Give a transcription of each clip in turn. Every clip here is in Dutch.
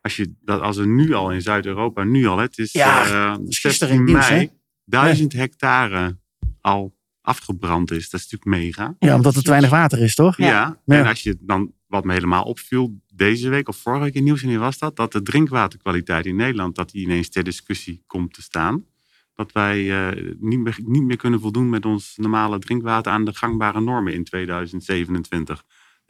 Als, je, dat, als er nu al in Zuid-Europa, nu al, het is Ja, eh, dat is 16 gisteren in het nieuws, mei, duizend hectare al afgebrand is. Dat is natuurlijk mega. Ja, omdat er te weinig water is, toch? Ja. Ja. En als je dan, wat me helemaal opviel, deze week of vorige week in nieuws, wanneer was dat? Dat de drinkwaterkwaliteit in Nederland, dat die ineens ter discussie komt te staan. Dat wij eh, niet, meer, niet meer kunnen voldoen met ons normale drinkwater aan de gangbare normen in 2027.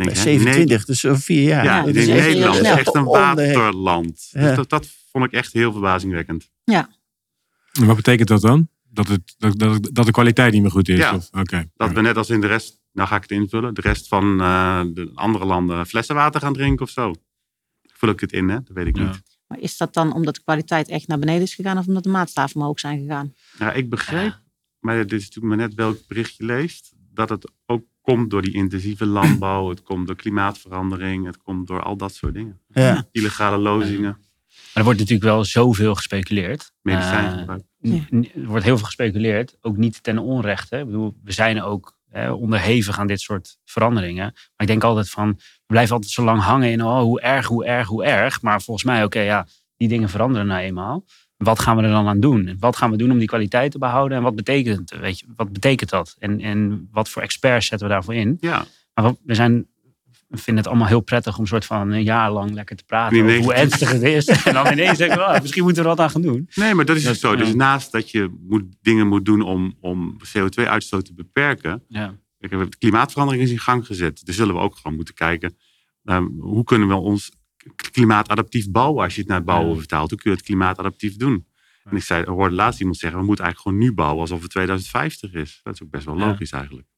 Denk, hè, 27, dus vier jaar. ja, Ja, in dat is echt heel Nederland is echt een waterland. Ja. Dus dat, dat vond ik echt heel verbazingwekkend. En wat betekent dat dan? Dat, het, dat, dat, dat de kwaliteit niet meer goed is? Ja. Of- Oké. Dat Ja. we net als in de rest, nou ga ik het invullen, de rest van eh, de andere landen flessenwater gaan drinken of zo. Vul ik het in, hè? Dat weet ik Ja. niet. Maar is dat dan omdat de kwaliteit echt naar beneden is gegaan of omdat de maatstaven omhoog zijn gegaan? Ja, ik begreep, maar dit is natuurlijk maar net welk bericht je leest, dat het ook komt door die intensieve landbouw, het komt door klimaatverandering, het komt door al dat soort dingen. Ja. Illegale lozingen, Maar er wordt natuurlijk wel zoveel gespeculeerd. medicijngebruik. Eh, er wordt heel veel gespeculeerd, ook niet ten onrechte. Ik bedoel, we zijn ook hè, onderhevig aan dit soort veranderingen. Maar ik denk altijd van, we blijven altijd zo lang hangen in oh, hoe erg, hoe erg, hoe erg. Maar volgens mij, oké, ja, die dingen veranderen nou eenmaal. Wat gaan we er dan aan doen? Wat gaan we doen om die kwaliteit te behouden? En wat betekent, het? weet je, wat betekent dat? En, en wat voor experts zetten we daarvoor in? ja, Maar we- zijn we vinden het allemaal heel prettig om soort van een jaar lang lekker te praten over hoe ernstig het is. En dan ineens denken we, oh, misschien moeten we er wat aan gaan doen. nee, maar dat is Dat- het zo. Dus ja. naast dat je moet, dingen moet doen om, om CO2-uitstoot te beperken, Ja. Kijk, klimaatverandering is in gang gezet. Dus zullen we ook gewoon moeten kijken. ehm, hoe kunnen we ons klimaatadaptief bouwen? Als je het naar het bouwen vertaalt, hoe kun je het klimaatadaptief doen? En ik zei, hoorde laatst iemand zeggen, we moeten eigenlijk gewoon nu bouwen alsof het 2050 is. Dat is ook best wel logisch eigenlijk.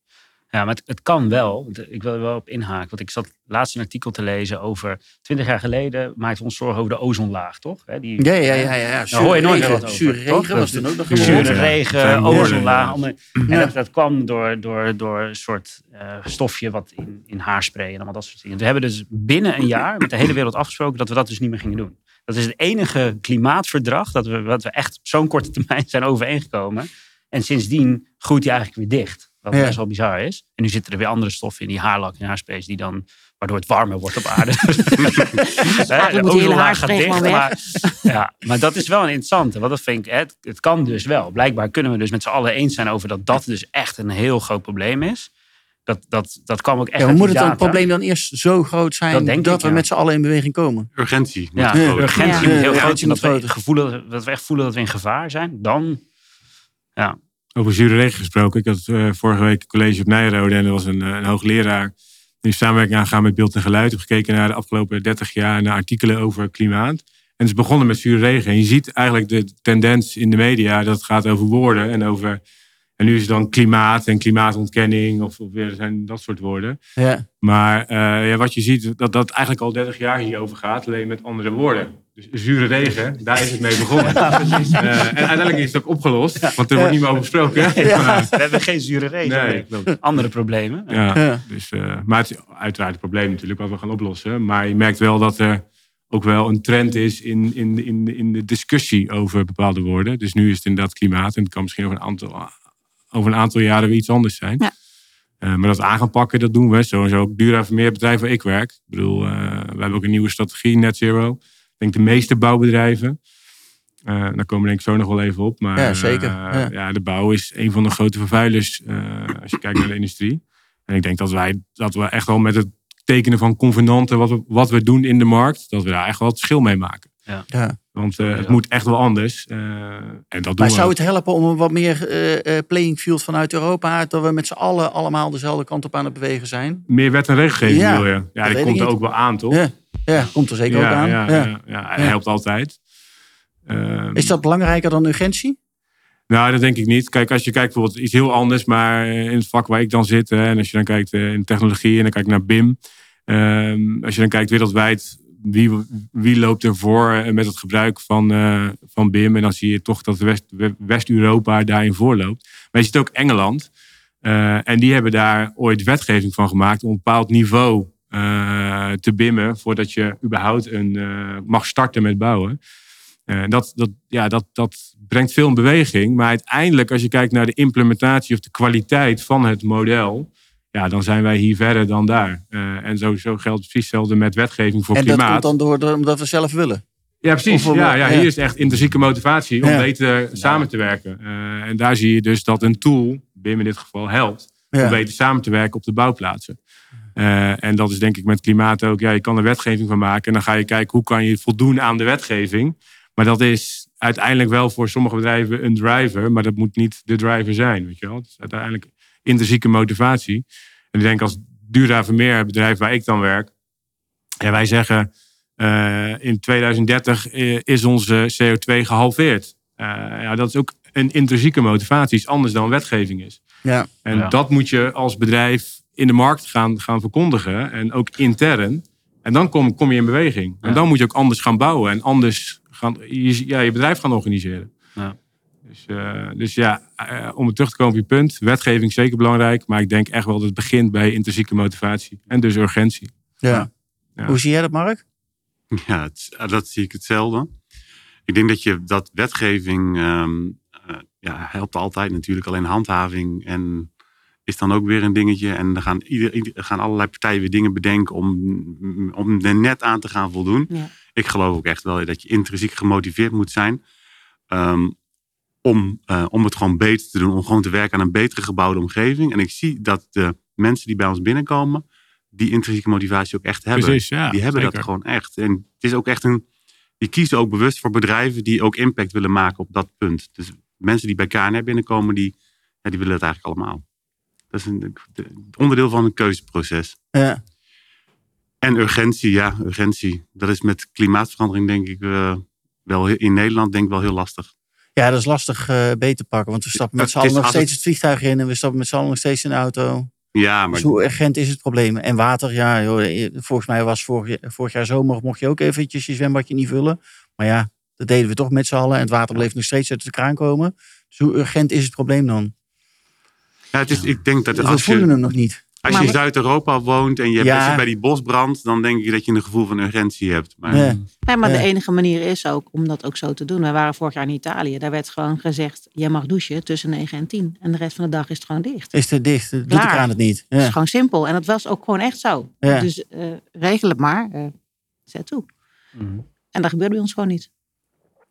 Ja, maar het, het kan wel. Want Ik wil er wel op inhaken. Want ik zat laatst een artikel te lezen over... 20 jaar geleden maakten we ons zorgen over de ozonlaag, toch? Hè, Die, Ja, ja, ja. ja, hoor je nooit meer wat over. Zure toch? regen was toen ook nog Zure regen, ozonlaag. ja. En dat, dat kwam door, door, door een soort eh, stofje wat in, in haarspray en allemaal dat soort dingen. We hebben dus binnen een jaar met de hele wereld afgesproken dat we dat dus niet meer gingen doen. Dat is het enige klimaatverdrag dat we, wat we echt op zo'n korte termijn zijn overeengekomen. En sindsdien groeit die eigenlijk weer dicht. Wat Ja. best wel bizar is. En nu zitten er weer andere stoffen in die haarlak en haarsprays die dan, waardoor het warmer wordt op aarde. Hè, de ozonlaag gaat dicht. Maar, ja, maar dat is wel een interessante. Want dat vind ik, het, het kan dus wel. Blijkbaar kunnen we dus met z'n allen eens zijn over dat dat dus echt een heel groot probleem is. Dat, dat, dat kwam ook echt Ja, maar moet het dan probleem dan eerst zo groot zijn Dat ik, we ja. met z'n allen in beweging komen? Urgentie. Ja, urgentie Ja. moet heel Ja, groot zijn. Dat we, gevoelen, dat we echt voelen dat we in gevaar zijn. Dan, ja. Over zure regen gesproken. Ik had eh, vorige week een college op Nijrode en er was een, eh, een hoogleraar. Die samenwerking aangegaan met beeld en geluid. Heeft gekeken naar de afgelopen 30 jaar naar artikelen over klimaat. En het is begonnen met zure regen. En je ziet eigenlijk de tendens in de media dat het gaat over woorden en over. En nu is het dan klimaat en klimaatontkenning of, of weer zijn dat soort woorden. Ja. Maar eh, ja, wat je ziet, dat dat eigenlijk al 30 jaar hierover gaat, alleen met andere woorden. Dus zure regen, daar is het mee begonnen. Eh, en uiteindelijk is het ook opgelost, want er wordt niet meer over gesproken. Maar, We hebben geen zure regen. nee, klopt. Andere problemen. Ja, Ja. dus, eh, maar het is uiteraard een probleem natuurlijk wat we gaan oplossen. Maar je merkt wel dat er ook wel een trend is in, in, in, in de discussie over bepaalde woorden. Dus nu is het inderdaad klimaat en het kan misschien over een aantal, over een aantal jaren weer iets anders zijn. Ja. Eh, maar dat aan gaan pakken, dat doen we. Sowieso ook Dura meer bedrijven waar ik werk. Ik bedoel, eh, we hebben ook een nieuwe strategie, Net Zero. Ik denk de meeste bouwbedrijven. Eh daar komen we denk ik zo nog wel even op. Maar Ja, zeker. eh, Ja. ja, de bouw is een van de grote vervuilers eh, als je kijkt naar de industrie. En ik denk dat wij dat we echt wel met het tekenen van convenanten, wat we, wat we doen in de markt, dat we daar echt wel het verschil mee maken. Ja. Want eh, het moet echt wel anders. eh, en dat doen Maar we zou het helpen om een wat meer eh, eh, playing field vanuit Europa, dat we met z'n allen allemaal dezelfde kant op aan het bewegen zijn? Meer wet en regelgeving Ja, wil je. Ja, die komt er niet. ook wel aan, toch? Ja, ja komt er zeker ja, ook aan. Ja, Ja. ja. ja, hij Ja. helpt altijd. Ehm, Is dat belangrijker dan urgentie? Nou, dat denk ik niet. Kijk, als je kijkt bijvoorbeeld iets heel anders, maar in het vak waar ik dan zit, hè, en als je dan kijkt in technologie en dan kijk je naar BIM, ehm, als je dan kijkt wereldwijd, wie, wie loopt er voor eh, met het gebruik van, eh, van BIM? En dan zie je toch dat West- West-Europa daarin voorloopt. Maar je ziet ook Engeland. eh, en die hebben daar ooit wetgeving van gemaakt om een bepaald niveau te bimmen voordat je überhaupt een, mag starten met bouwen. Dat, dat, ja, dat, dat brengt veel in beweging. Maar uiteindelijk, als je kijkt naar de implementatie of de kwaliteit van het model, ja, dan zijn wij hier verder dan daar. Eh, en sowieso geldt precies hetzelfde met wetgeving voor en dat klimaat. komt dan door omdat we zelf willen. Ja, precies. Of- Ja, ja, ja. hier is echt intrinsieke motivatie om Ja. beter samen te werken. Eh, en daar zie je dus dat een tool, BIM in dit geval, helpt om beter samen te werken op de bouwplaatsen. Eh, en dat is denk ik met klimaat ook. Ja, je kan er wetgeving van maken en dan ga je kijken hoe kan je voldoen aan de wetgeving. Maar dat is uiteindelijk wel voor sommige bedrijven een driver, maar dat moet niet de driver zijn. Weet je wel? Het is uiteindelijk intrinsieke motivatie. En ik denk als Dura Vermeer, het bedrijf waar ik dan werk, ja, wij zeggen eh, in 2030 eh, is onze CO2 gehalveerd. Eh, ja, dat is ook een intrinsieke motivatie, iets anders dan wetgeving is. Ja. En Ja. dat moet je als bedrijf in de markt gaan, gaan verkondigen en ook intern. En dan kom, kom je in beweging. En dan moet je ook anders gaan bouwen en anders gaan, je, ja, je bedrijf gaan organiseren. Ja. Dus, eh, dus ja, eh, om terug te komen op je punt. Wetgeving is zeker belangrijk. Maar ik denk echt wel dat het begint bij intrinsieke motivatie. En dus urgentie. Ja. Ja. Hoe zie jij dat, Mark? Ja, het- dat zie ik hetzelfde. Ik denk dat je dat wetgeving ehm, eh, ja, helpt altijd natuurlijk. Alleen handhaving en is dan ook weer een dingetje. En dan gaan, ieder, ieder- gaan allerlei partijen weer dingen bedenken om, om er net aan te gaan voldoen. Ja. Ik geloof ook echt wel dat je intrinsiek gemotiveerd moet zijn. ehm, om, eh, om het gewoon beter te doen. Om gewoon te werken aan een betere gebouwde omgeving. En ik zie dat de mensen die bij ons binnenkomen. Die intrinsieke motivatie ook echt hebben Precies, ja. die hebben zeker. dat gewoon echt. En het is ook echt een. Die kiezen ook bewust voor bedrijven die ook impact willen maken op dat punt. Dus mensen die bij KNR binnenkomen, die, ja, die willen het eigenlijk allemaal. Dat is een de- onderdeel van een keuzeproces. Ja. En urgentie, ja, urgentie. Dat is met klimaatverandering denk ik eh, wel in Nederland denk ik wel heel lastig. Ja, dat is lastig eh beter te pakken. Want we stappen met z'n allen nog steeds het- vliegtuig in. En we stappen met z'n allen nog steeds in de auto. Ja, maar Dus hoe urgent is het probleem? En water, ja, joh, volgens mij was vorig, vorig jaar zomer mocht je ook eventjes je zwembadje niet vullen. Maar ja, dat deden we toch met z'n allen. En het water bleef nog steeds uit de kraan komen. Dus hoe urgent is het probleem dan? ja, het is, ik denk dat we als voelen je, hem nog niet. Als Maar je in Zuid-Europa woont en je Ja. zit bij die bosbrand, dan denk ik dat je een gevoel van urgentie hebt. Maar, Ja. Nee, maar Ja. de enige manier is ook om dat ook zo te doen. We waren vorig jaar in Italië. Daar werd gewoon gezegd, jij mag douchen tussen 9 en 10. En de rest van de dag is het gewoon dicht. Is het dicht? Doet Klaar. kraan het niet? Het is gewoon simpel. En dat was ook gewoon echt zo. Ja. Dus eh, regel het maar. eh zet toe. Mhm. En dat gebeurt bij ons gewoon niet.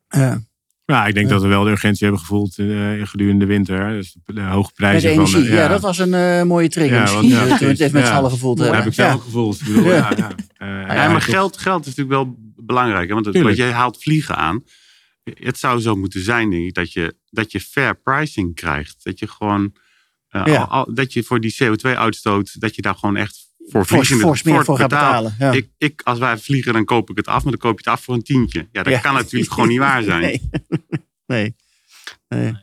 Ja. Ja, ik denk dat we wel de urgentie hebben gevoeld eh, gedurende de winter. Dus de, de hoge Met prijzen de van... energie. eh, ja. dat was een eh, mooie trigger Ja, misschien. want- het even met z'n allen gevoeld Dat heb ik zelf ook gevoeld. Ik bedoel, Ja. maar geld, geld is natuurlijk wel belangrijk. Hè? Want het, jij haalt vliegen aan. Het zou zo moeten zijn, denk ik, dat je, dat je fair pricing krijgt. Dat je gewoon. Ja. al- al- dat je voor die CO2-uitstoot. dat je daar gewoon echt voor Fors, vliegende fors meer voor voor gaat betalen. Ja. Ik, ik, als wij vliegen, dan koop ik het af, maar dan koop je het af voor een tientje. Ja, dat Ja. kan natuurlijk gewoon niet waar zijn. Nee. nee. nee.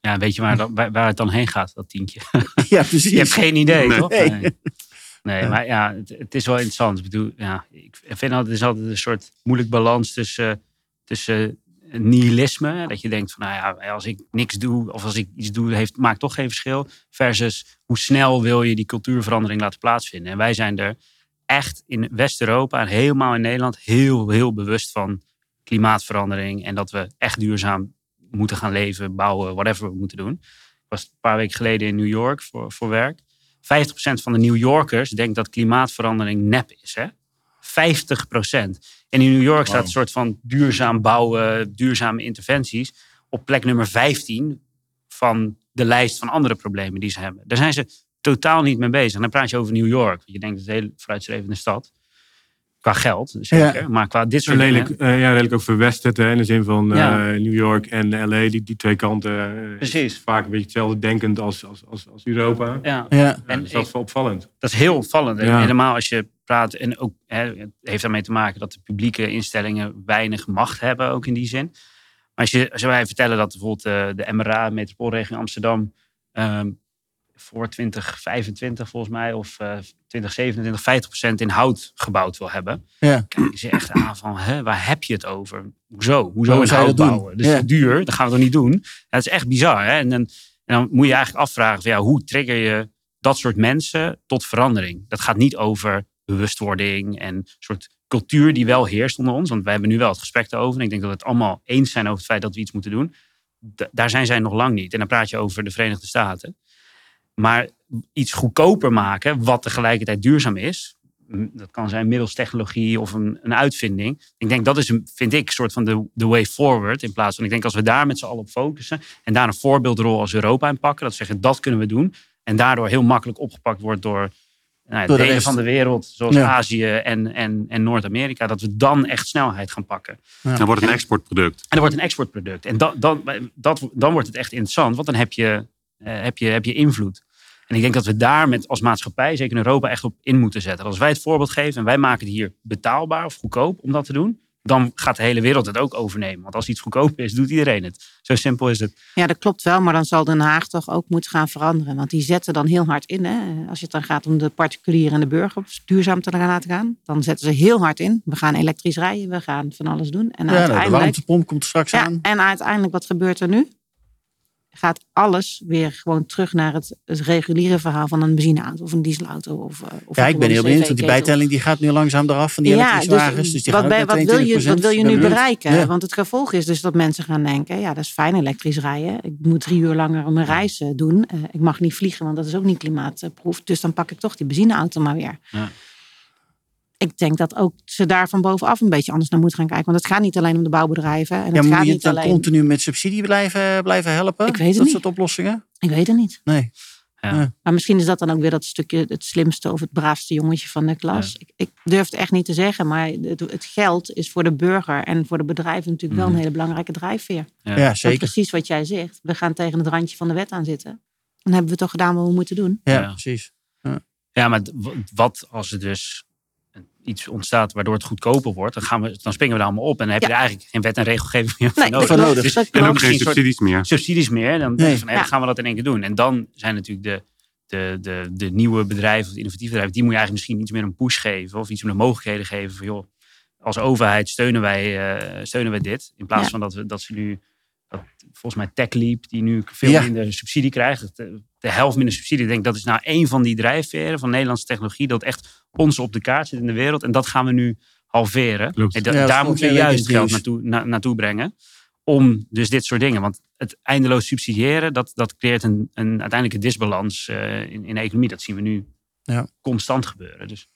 Ja, weet je waar, dat- waar, het dan heen gaat, dat tientje? Ja, precies. Je hebt geen idee, Nee. toch? Nee. Nee, Nee, Ja. maar ja, het, het is wel interessant. Ik bedoel, ja, ik vind altijd, het is altijd een soort moeilijk balans tussen, tussen nihilisme. Dat je denkt van, nou ja, als ik niks doe of als ik iets doe, heeft, maakt toch geen verschil. Versus hoe snel wil je die cultuurverandering laten plaatsvinden. En wij zijn er echt in West-Europa en helemaal in Nederland heel, heel bewust van klimaatverandering. En dat we echt duurzaam moeten gaan leven, bouwen, whatever we moeten doen. Ik was een paar weken geleden in New York voor, voor werk. 50% van de New Yorkers denkt dat klimaatverandering nep is. Hè? 50%. En in New York staat een soort van duurzaam bouwen, duurzame interventies op plek nummer 15 van de lijst van andere problemen die ze hebben. Daar zijn ze totaal niet mee bezig. En dan praat je over New York. want Je denkt, het is een hele vooruitstrevende stad. Qua geld, zeker. Maar qua dit soort lelijk, dingen... uh, ja, redelijk ook verwesterd. Hè, in de zin van Ja. uh, New York en LA. Die, die twee kanten. uh, Precies. Vaak een beetje hetzelfde denkend als, als, als, als Europa. Ja. Ja. Ja, En dus dat is wel opvallend. Dat is heel opvallend. En Ja. Helemaal als je praat. En ook hè, het heeft daarmee te maken dat de publieke instellingen weinig macht hebben, ook in die zin. Maar als, je, als wij vertellen dat bijvoorbeeld eh, de MRA, Metropoolregio Amsterdam, ehm, voor 2025 volgens mij, of eh 2027, 50% in hout gebouwd wil hebben. Ja. Kijken ze echt aan van, hè, waar heb je het over? Hoezo? Hoezo in hout doen? bouwen? Dus Ja. dat is duur, dat gaan we toch niet doen? Dat is echt bizar. Hè? En, dan, en dan moet je eigenlijk afvragen, van, ja, hoe trigger je dat soort mensen tot verandering? Dat gaat niet over bewustwording en een soort cultuur die wel heerst onder ons. Want wij hebben nu wel het gesprek erover. En ik denk dat we het allemaal eens zijn over het feit dat we iets moeten doen. Da- daar zijn zij nog lang niet. En dan praat je over de Verenigde Staten. Maar iets goedkoper maken, wat tegelijkertijd duurzaam is. Dat kan zijn middels technologie of een, een uitvinding. Ik denk dat is, een, vind ik, een soort van de, de way forward. In plaats van, ik denk als we daar met z'n allen op focussen. En daar een voorbeeldrol als Europa in pakken. Dat we zeggen, dat kunnen we doen. En daardoor heel makkelijk opgepakt wordt door, nou ja, Door de delen rest. van de wereld. Zoals Ja. Azië en, en, en Noord-Amerika. Dat we dan echt snelheid gaan pakken. Dan wordt het een exportproduct. En dat wordt een exportproduct. En dan, dan, dat, dan wordt het echt interessant, want dan heb je, heb je, heb je invloed. En ik denk dat we daar met, als maatschappij, zeker in Europa, echt op in moeten zetten. Als wij het voorbeeld geven en wij maken het hier betaalbaar of goedkoop om dat te doen, dan gaat de hele wereld het ook overnemen. Want als iets goedkoop is, doet iedereen het. Zo simpel is het. Ja, dat klopt wel, maar dan zal Den Haag toch ook moeten gaan veranderen. Want die zetten dan heel hard in. Hè? Als het dan gaat om de particulier en de burger duurzaam te laten gaan, dan zetten ze heel hard in. We gaan elektrisch rijden, we gaan van alles doen. En Ja, nou, de uiteindelijk. warmtepomp komt er straks Ja, aan. en uiteindelijk, wat gebeurt er nu? Gaat alles weer gewoon terug naar het, het reguliere verhaal van een benzineauto of een dieselauto. Of, eh, of Ja, ik ben heel benieuwd, want die bijtelling die gaat nu langzaam eraf van die elektrische wagens. Dus die wat, wat, wil je, 22%. wat wil je nu bereiken? Ja. Want het gevolg is dus dat mensen gaan denken: ja, dat is fijn elektrisch rijden. Ik moet drie uur langer mijn reis eh, doen. Eh, ik mag niet vliegen, want dat is ook niet klimaatproef. Dus dan pak ik toch die benzineauto maar weer. Ja. Ik denk dat ook ze daar van bovenaf een beetje anders naar moeten gaan kijken. Want het gaat niet alleen om de bouwbedrijven. En Ja, het moet gaat je niet dan alleen. continu met subsidie blijven, blijven helpen? Ik weet het dat niet. soort oplossingen? Ik weet het niet. Nee. Maar misschien is dat dan ook weer dat stukje het slimste of het braafste jongetje van de klas. Ik, ik durf het echt niet te zeggen, maar het, het geld is voor de burger en voor de bedrijven natuurlijk wel een hele belangrijke drijfveer. Ja. Ja, zeker. precies wat jij zegt. We gaan tegen het randje van de wet aan zitten. Dan hebben we toch gedaan wat we moeten doen. Ja, Ja. precies. Ja, maar wat als er dus iets ontstaat waardoor het goedkoper wordt, dan, gaan we, dan springen we daar allemaal op. En dan heb je Ja. er eigenlijk geen wet en regelgeving meer voor Nee, nodig. voor nodig. Dus en ook. Geen subsidies meer. subsidies meer. Dan, Nee. van, Ja. gaan we dat in één keer doen. En dan zijn natuurlijk de, de, de, de nieuwe bedrijven, of de innovatieve bedrijven, die moet je eigenlijk misschien iets meer een push geven. Of iets meer mogelijkheden geven van, joh, als overheid steunen wij, eh, steunen wij dit. In plaats Ja. van dat, we, dat ze nu, dat, volgens mij TechLeap, die nu veel Ja. minder subsidie krijgt. De, de helft minder subsidie. Ik denk dat is nou één van die drijfveren van Nederlandse technologie. Dat echt ons op de kaart zit in de wereld. En dat gaan we nu halveren. En da- Ja, daar moeten we juist geld naartoe, na- naartoe brengen. Om dus dit soort dingen. Want het eindeloos subsidiëren, dat, dat creëert een, een uiteindelijke disbalans eh, in, in de economie. Dat zien we nu Ja. constant gebeuren. Dus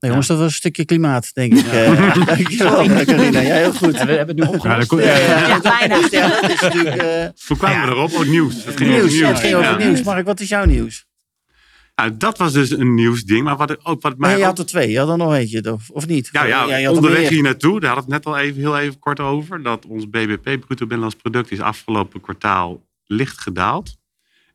Nee, jongens, dat was een stukje klimaat, denk ik. Eh, Dankjewel, Carina. Ja, heel goed. Ja, we hebben het nu Ja, opgelost. Ja, ja, Ja, ja, bijna. Ja, dat is natuurlijk eh, Hoe kwamen we erop? Oh, nieuws. Het ging over nieuws. Ja, het ging over Ja. nieuws. Mark, wat is jouw nieuws? Nou, dat was dus een nieuwsding. Maar wat, ik- ook, wat mij je ook- had er twee. Je had er nog eentje, of, of niet? Ja, ja, er onderweg hier naartoe, daar had het net al even, heel even kort over. Dat ons BBP, bruto binnenlands product, is afgelopen kwartaal licht gedaald.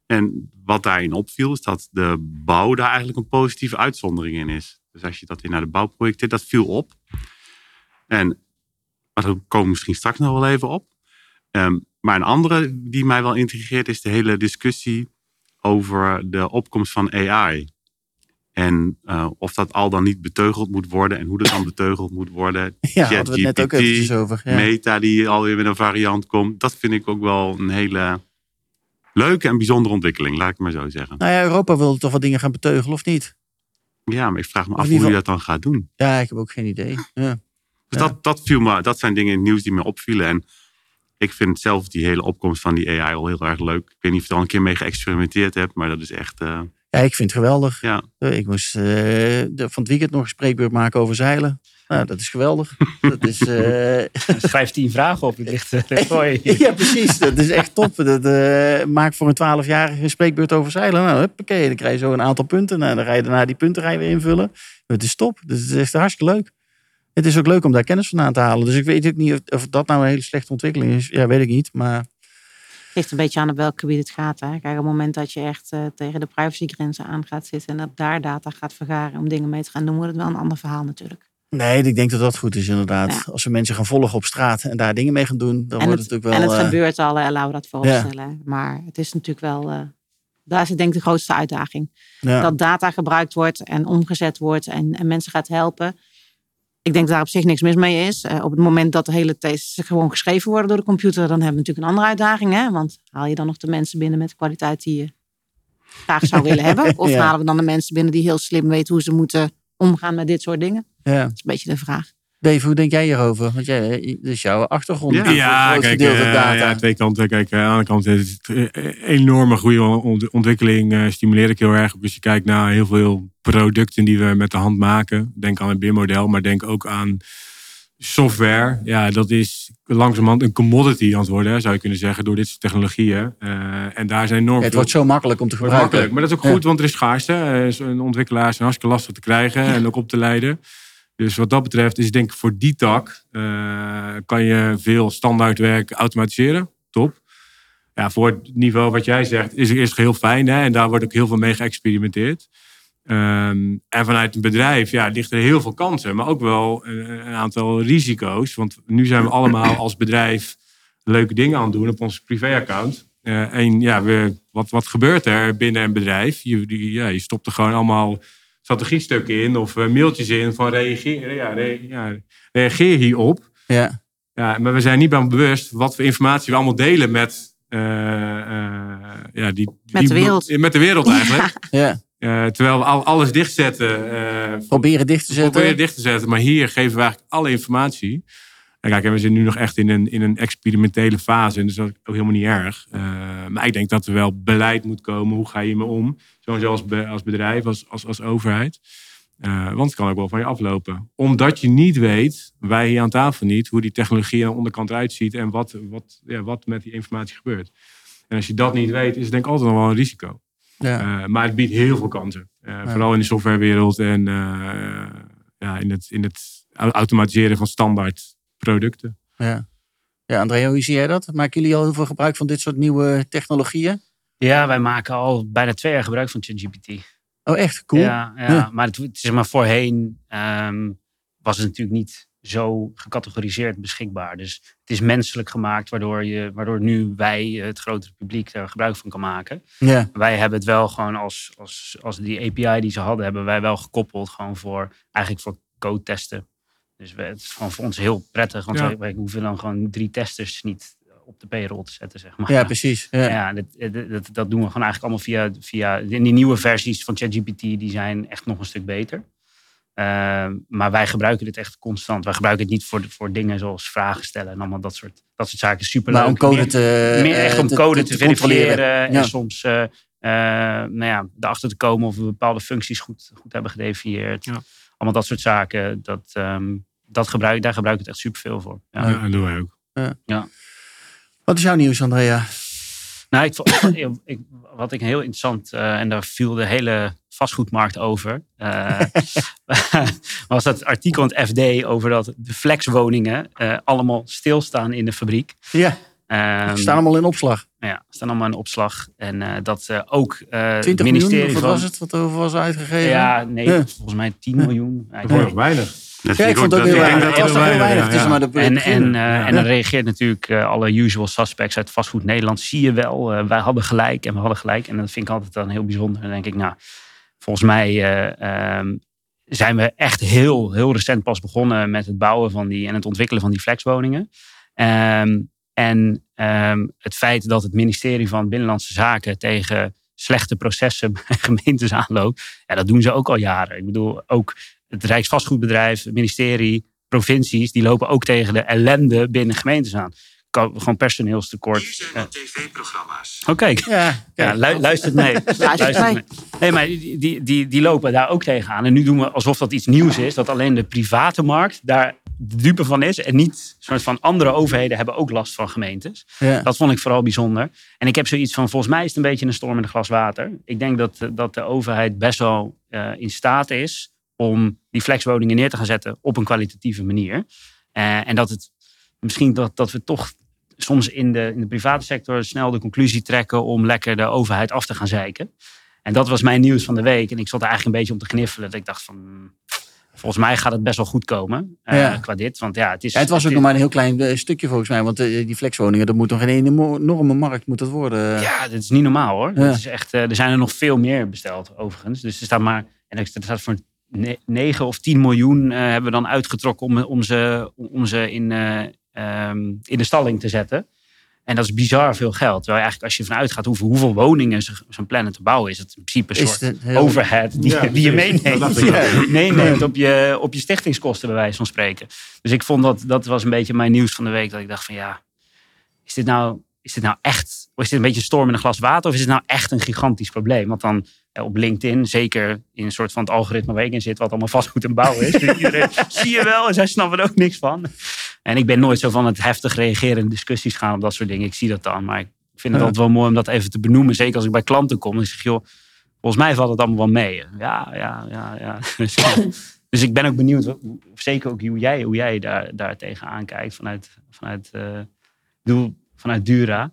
En wat daarin opviel, is dat de bouw daar eigenlijk een positieve uitzondering in is. Dus als je dat in naar de bouw projecteert, dat viel op. En, maar daar komen we misschien straks nog wel even op. Ehm, maar een andere die mij wel intrigeert, is de hele discussie over de opkomst van AI. En eh, of dat al dan niet beteugeld moet worden en hoe dat dan beteugeld moet worden. Ja, hadden we het net ook eventjes over. Ja. Meta die alweer met een variant komt. Dat vind ik ook wel een hele leuke en bijzondere ontwikkeling, laat ik maar zo zeggen. Nou ja, Europa wil toch wat dingen gaan beteugelen, of niet? Ja, maar ik vraag me af hoe je dat dan gaat doen. Ja, ik heb ook geen idee. Ja. Dus Ja. dat, dat, viel me, dat zijn dingen in het nieuws die me opvielen. En ik vind zelf die hele opkomst van die AI al heel erg leuk. Ik weet niet of je er al een keer mee geëxperimenteerd hebt, maar dat is echt. eh, ja, ik vind het geweldig. ja. Eh, Ik moest eh, de- van het weekend nog een spreekbeurt maken over zeilen. Nou, dat is geweldig. Dat is, eh, Schrijf tien vragen op. Het ligt eh, voor je. ja, precies. Dat is echt top. Dat, eh, maak voor een twaalfjarige een spreekbeurt over zeilen. Nou, huppakee, dan krijg je zo een aantal punten. Nou, dan ga je daarna die punten ga je weer invullen. Het is top. Dus het is echt hartstikke leuk. Het is ook leuk om daar kennis van aan te halen. Dus ik weet ook niet of, of dat nou een hele slechte ontwikkeling is. Ja, weet ik niet. Maar ligt een beetje aan op welk gebied het gaat. Hè? Kijk, op het moment dat je echt uh, tegen de privacygrenzen aan gaat zitten en op daar data gaat vergaren om dingen mee te gaan doen, wordt het wel een ander verhaal natuurlijk. Nee, ik denk dat dat goed is inderdaad. Ja. Als we mensen gaan volgen op straat en daar dingen mee gaan doen, dan en wordt het, het, natuurlijk wel... en het eh, gebeurt al, hè, laten we dat vooropstellen. Maar het is natuurlijk wel, eh, daar is het denk ik de grootste uitdaging. ja. Dat data gebruikt wordt en omgezet wordt en, en mensen gaat helpen. Ik denk dat daar op zich niks mis mee is. Eh, op het moment dat de hele tests gewoon geschreven worden door de computer, dan hebben we natuurlijk een andere uitdaging. Hè? Want haal je dan nog de mensen binnen met de kwaliteit die je graag zou willen hebben? Of Ja. halen we dan de mensen binnen die heel slim weten hoe ze moeten omgaan met dit soort dingen? ja. Dat is een beetje de vraag. Dave, hoe denk jij hierover? Want jij, is jouw achtergrond. Ja. een Ja, kijk, gedeelte eh, data. ja, twee kanten. Kijk, eh, aan de ene kant is het eh, een enorme goede ont- ontwikkeling. eh, stimuleer ik heel erg. Als je kijkt naar heel veel producten die we met de hand maken. Denk aan het BIM-model, maar denk ook aan software. Ja, dat is langzamerhand een commodity aan het worden, zou je kunnen zeggen, door dit soort technologieën. Eh, en daar zijn enorm Ja, het veel... wordt zo makkelijk om te gebruiken. makkelijk. Maar dat is ook Ja. goed, want er is schaarste. Eh, Zo'n ontwikkelaars zijn hartstikke lastig te krijgen en ook op te leiden. Dus wat dat betreft is denk ik voor die tak eh, kan je veel standaardwerk automatiseren. Top. Ja, voor het niveau wat jij zegt is, het heel fijn. Hè? En daar wordt ook heel veel mee geëxperimenteerd. Ehm, en vanuit een bedrijf ja, ligt er heel veel kansen, maar ook wel een, aantal risico's. Want nu zijn we allemaal als bedrijf leuke dingen aan het doen op ons privéaccount. Eh, en ja, we, wat, wat gebeurt er binnen een bedrijf? Je, ja, je stopt er gewoon allemaal strategiestukken in of eh, mailtjes in van reageer, ja, re- ja, reageer hierop. Ja. Ja, maar we zijn niet bij bewust wat voor informatie we allemaal delen met, eh, eh, ja, die, Met die- de wereld. Met de wereld eigenlijk. ja. Eh, terwijl we al, alles dichtzetten. eh Proberen dicht te zetten. proberen dicht te zetten. Maar hier geven we eigenlijk alle informatie. En kijk, en we zitten nu nog echt in een, in een experimentele fase. En dus dat is ook helemaal niet erg. Eh, maar ik denk dat er wel beleid moet komen. Hoe ga je hiermee om? Sowieso als, be- als bedrijf, als, als, als overheid. Eh, want het kan ook wel van je aflopen. Omdat je niet weet, wij hier aan tafel niet, hoe die technologie aan de onderkant eruit ziet. En wat, wat, ja, wat met die informatie gebeurt. En als je dat niet weet, is het denk ik altijd nog wel een risico. Ja. Eh, maar het biedt heel veel kansen. Vooral in de softwarewereld en ja, in, het, in het au- automatiseren van standaard producten. Ja. ja, Andrea, hoe zie jij dat? Maken jullie al heel veel gebruik van dit soort nieuwe technologieën? Ja, wij maken al bijna twee jaar gebruik van ChatGPT. Oh, echt? Cool. Ja, ja, Ja. maar het, het is maar voorheen ehm, was het natuurlijk niet zo gecategoriseerd beschikbaar. Dus het is menselijk gemaakt, waardoor, je, waardoor nu wij, het grotere publiek, daar gebruik van kan maken. Ja. Wij hebben het wel gewoon als, als, als die API die ze hadden, hebben wij wel gekoppeld gewoon voor, eigenlijk voor code testen. Dus we, het is gewoon voor ons heel prettig, want Ja. wij, wij hoeven dan gewoon drie testers niet op de payroll te zetten, zeg maar. ja, precies. Ja. Ja, dat, dat, dat- dat doen we gewoon eigenlijk allemaal via, via en die nieuwe versies van ChatGPT, die zijn echt nog een stuk beter. Ehm, maar wij gebruiken dit echt constant. Wij gebruiken het niet voor, voor dingen zoals vragen stellen en allemaal dat soort, dat soort zaken. Super Maar leuk. om code meer, te, meer echt om te- code te- te, verifiëren Ja. en soms eh, eh, nou ja, erachter te komen of we bepaalde functies goed, goed hebben gedefinieerd. Ja. Allemaal dat soort zaken. Dat, ehm, dat gebruik, daar gebruik ik het echt superveel voor. Ja. Ja, dat doen wij ook. Wat is jouw nieuws, Andrea? Nou, ik, wat ik heel interessant, eh, en daar viel de hele vastgoedmarkt over, eh, was dat artikel in het FD over dat de flexwoningen eh, allemaal stilstaan in de fabriek. Ja, Ehm, ze staan allemaal in opslag. ja, staan allemaal in opslag. En eh, dat eh, ook eh, het 20 ministerie miljoen, wat van... was het wat over was uitgegeven? Ja, nee, Ja. volgens mij 10 miljoen. Dat wordt nog weinig. Dat Ja, ik vond het ook dat- heel weinig. Het was je- toch heel weinig. Maar de En, en, eh, en dan reageert natuurlijk eh, alle usual suspects uit vastgoed Nederland. Zie je wel, eh, wij hadden gelijk en we hadden gelijk. En dat vind ik altijd dan heel bijzonder. Dan denk ik, nou, volgens mij eh, ehm, zijn we echt heel, heel recent pas begonnen met het bouwen van die en het ontwikkelen van die flexwoningen. Ehm, en ehm, het feit dat het ministerie van Binnenlandse Zaken tegen slechte processen bij gemeentes aanloopt, ja, dat doen ze ook al jaren. Ik bedoel, ook het Rijksvastgoedbedrijf, het ministerie, provincies, die lopen ook tegen de ellende binnen gemeentes aan. Kan- Gewoon personeelstekort. Eh, tv-programma's. Oh, kijk. Ja, Ja, lu- luistert mee. Luistert mee. mee. Nee, maar die, die, die, lopen daar ook tegenaan. En nu doen we alsof dat iets nieuws is. Dat alleen de private markt daar de dupe van is. En niet soort van andere overheden hebben ook last van gemeentes. ja. Dat vond ik vooral bijzonder. En ik heb zoiets van, volgens mij is het een beetje een storm in een glas water. Ik denk dat, dat de overheid best wel eh, in staat is om die flexwoningen neer te gaan zetten op een kwalitatieve manier. Eh, en dat het misschien dat, dat we toch soms in de, in de private sector snel de conclusie trekken om lekker de overheid af te gaan zeiken. En dat was mijn nieuws van de week. En ik zat er eigenlijk een beetje om te gniffelen. Dat ik dacht van, volgens mij gaat het best wel goed komen eh, Ja. qua dit. Want ja, het is... Ja, het was ook het nog maar een heel klein eh, stukje volgens mij. Want die flexwoningen, dat moet nog een enorme markt moet dat worden. Ja, dit is niet normaal hoor. Ja. Het is echt, er zijn er nog veel meer besteld overigens. Dus er staat maar, en er staat voor ne- 9 of 10 miljoen eh, hebben we dan uitgetrokken om, om ze, om ze in, eh, ehm, in de stalling te zetten. En dat is bizar veel geld. Terwijl eigenlijk als je vanuit gaat hoeveel, hoeveel woningen zo'n plannen te bouwen, is het in principe een soort heel- overhead die, Ja, die je meeneemt. Ja, meeneemt op je, op je stichtingskosten bij wijze van spreken. Dus ik vond dat, dat was een beetje mijn nieuws van de week. Dat ik dacht van ja, is dit nou, is dit nou echt, of is dit een beetje storm in een glas water? Of is dit nou echt een gigantisch probleem? Want dan eh, op LinkedIn, zeker in een soort van het algoritme waar ik in zit, wat allemaal vastgoed en bouwen is. Dus iedereen, zie je wel, en zij snappen er ook niks van. En ik ben nooit zo van het heftig reageren in discussies gaan op dat soort dingen. Ik zie dat dan, maar ik vind het Ja. altijd wel mooi om dat even te benoemen. Zeker als ik bij klanten kom en zeg, joh, volgens mij valt het allemaal wel mee. Ja, ja, ja, ja. Dus, dus ik ben ook benieuwd, zeker ook hoe jij, hoe jij daar, daar tegenaan kijkt vanuit, vanuit, doel, vanuit Dura.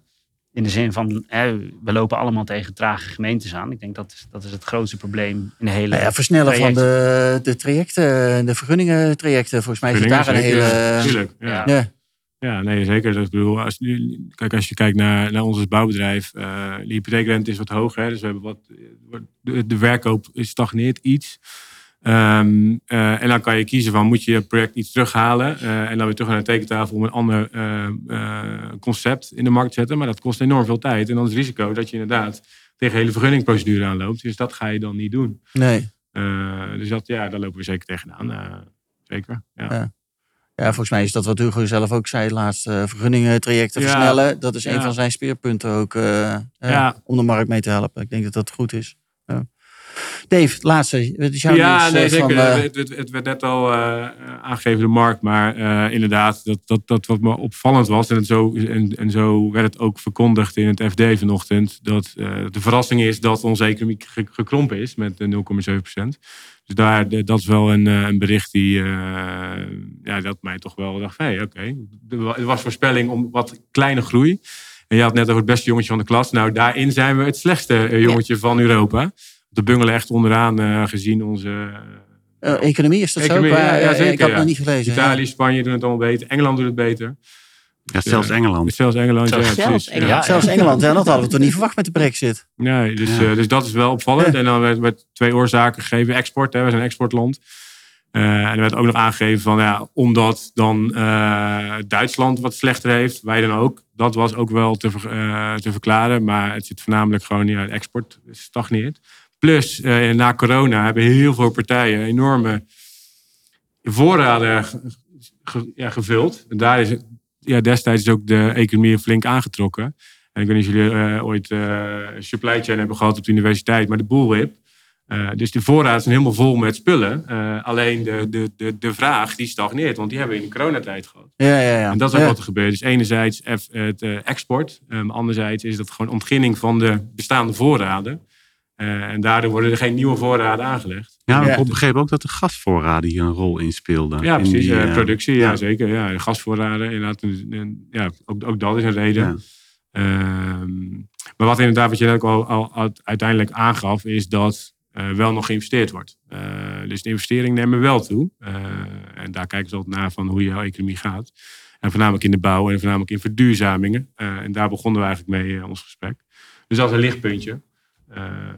In de zin van, hè, we lopen allemaal tegen trage gemeentes aan. Ik denk dat is, dat is het grootste probleem in de hele... Nou ja, versnellen van de, de trajecten, de vergunningentrajecten. Volgens mij is het daar een hele... Tuurlijk, ja. Ja. Ja. Ja, nee, zeker. Dus ik bedoel, als, nu- kijk, als je kijkt naar, naar ons als bouwbedrijf, eh de hypotheekrente is wat hoger. Hè, dus we hebben wat, de, de verkoop stagneert iets. Ehm, eh, en dan kan je kiezen van, moet je je project iets terughalen eh, en dan weer terug naar de tekentafel om een ander eh, concept in de markt te zetten. Maar dat kost enorm veel tijd. En dan is het risico dat je inderdaad tegen de hele vergunningprocedure aanloopt. Dus dat ga je dan niet doen. Nee. Dus dat, ja, daar lopen we zeker tegenaan. zeker, ja. Ja. Ja, volgens mij is dat wat Hugo zelf ook zei laatst. vergunningentrajecten Ja. versnellen. Dat is een van zijn speerpunten ook. Om de markt mee te helpen. Ik denk dat dat goed is. Ja. Dave, laatste. Wat is jouw Ja, nee, eh, zeker. van, eh, het, het, het werd net al eh, aangegeven de markt, maar inderdaad, dat, dat, dat wat me opvallend was, en, het zo, en, en zo werd het ook verkondigd in het FD vanochtend, dat de verrassing is dat onze economie ge- gekrompen is met eh, 0,7 procent. Dus daar, dat is wel een, een bericht die, ja, dat mij toch wel dacht, hey, oké, er wa- er was voorspelling om wat kleine groei. En je had net over het beste jongetje van de klas. Nou, daarin zijn we het slechtste jongetje van Europa. De bungelen echt onderaan uh, gezien onze. Uh, economie is dat economie, zo? Ja, ja, zeker, ik had ja. nog niet gelezen. Italië. Spanje doen het allemaal beter. Engeland doet het beter. Ja, zelfs Engeland. Zelfs Engeland, Zelfs- ja, zelfs precies. Engeland. Ja. Ja, Zelfs Engeland, dat hadden we toch niet verwacht met de brexit. Nee, dus, Ja. uh, dus dat is wel opvallend. En dan werd, werd twee oorzaken gegeven. Export, hè, we zijn een exportland. Uh, en er werd ook nog aangegeven van, ja, omdat dan uh, Duitsland wat slechter heeft, wij dan ook. Dat was ook wel te, uh, te verklaren. Maar het zit voornamelijk gewoon, ja, de export stagneert. Plus, uh, na corona hebben heel veel partijen enorme voorraden ge, ja, gevuld. En daar is ja, destijds is ook de economie flink aangetrokken. En ik weet niet of jullie uh, ooit uh, supply chain hebben gehad op de universiteit, maar de bullwhip. Dus de voorraad zijn helemaal vol met spullen. Alleen de, de, de, de vraag die stagneert, want die hebben we in de coronatijd gehad. Ja, ja, ja. En dat is ook ja. wat er gebeurt. Dus enerzijds het export, um, anderzijds is dat gewoon ontginning van de bestaande voorraden. Uh, en daardoor worden er geen nieuwe voorraden aangelegd. Ja, maar Ja. ik begreep ook dat de gasvoorraden hier een rol in speelden. Ja, in precies. die, uh, eh, productie, ja, ja. zeker. Ja, de gasvoorraden, inderdaad. En, en, ja, ook, ook dat is een reden. Ja. Ehm, maar wat inderdaad, wat je net ook al, al, al uiteindelijk aangaf, is dat uh, wel nog geïnvesteerd wordt. Uh, dus de investeringen nemen wel toe. Uh, en daar kijken ze altijd naar van hoe jouw economie gaat. En voornamelijk in de bouw en voornamelijk in verduurzamingen. Uh, en daar begonnen we eigenlijk mee uh, ons gesprek. Dus dat is een lichtpuntje. Uh,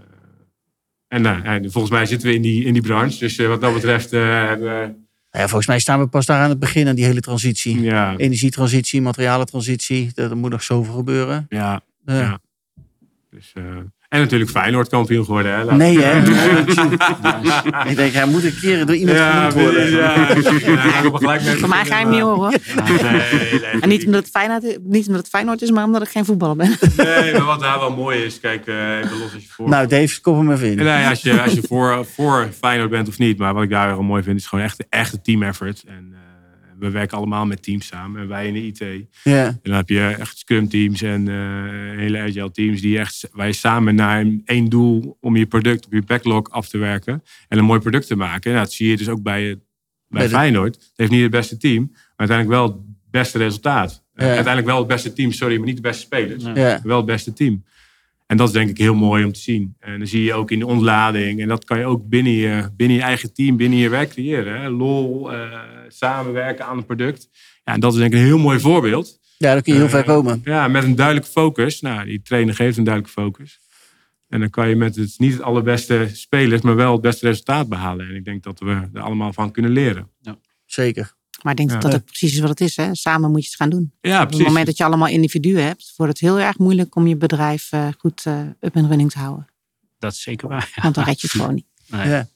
en, nou, en volgens mij zitten we in die, in die branche. Dus wat dat betreft hebben. Ja, volgens mij staan we pas daar aan het begin aan die hele transitie. Ja, Energietransitie, materialentransitie. Er moet nog zoveel gebeuren. ja, Ja. Dus, en natuurlijk Feyenoord kampioen geworden. Hè? Nee, hè? ik denk, hij moet een keer door iemand Ja, genoemd worden. ja. Ja, ik heb gelijk mee Voor mij ga je hem niet horen. Nee, nee, En niet omdat, het Feyenoord, niet omdat het Feyenoord is, maar omdat ik geen voetballer ben. Nee, maar wat daar wel mooi is, kijk, uh, even los als je voor... Nou, Dave, kom hem even in. Nee, als je, als je voor, voor Feyenoord bent of niet, maar wat ik daar wel mooi vind, is gewoon echt, echt een team effort. En, uh, we werken allemaal met teams samen. En wij in de IT. En dan heb je echt scrum teams en eh, hele agile teams die echt je samen naar een- één doel om je product op je backlog af te werken en een mooi product te maken. En dat zie je dus ook bij, bij, Feyenoord. Het heeft niet het beste team, maar uiteindelijk wel het beste resultaat. Uiteindelijk wel het beste team, sorry, maar niet de beste spelers. Wel het beste team. En dat is denk ik heel mooi om te zien. En dan zie je ook in de ontlading. En dat kan je ook binnen je, binnen je eigen team, binnen je werk creëren. Hè? Lol, eh, samenwerken aan een product. Ja, en dat is denk ik een heel mooi voorbeeld. ja, dan kun je heel ver Eh, komen. Ja, met een duidelijke focus. Nou, die trainer geeft een duidelijke focus. En dan kan je met het, niet het allerbeste spelers, maar wel het beste resultaat behalen. En ik denk dat we er allemaal van kunnen leren. Zeker. Maar ik denk Ja. dat dat precies is wat het is. Hè? Samen moet je het gaan doen. Ja, Op het precies. moment dat je allemaal individuen hebt, wordt het heel erg moeilijk om je bedrijf eh, goed eh, up en running te houden. Dat is zeker waar. Want dan red je het gewoon niet. Nee. Ja.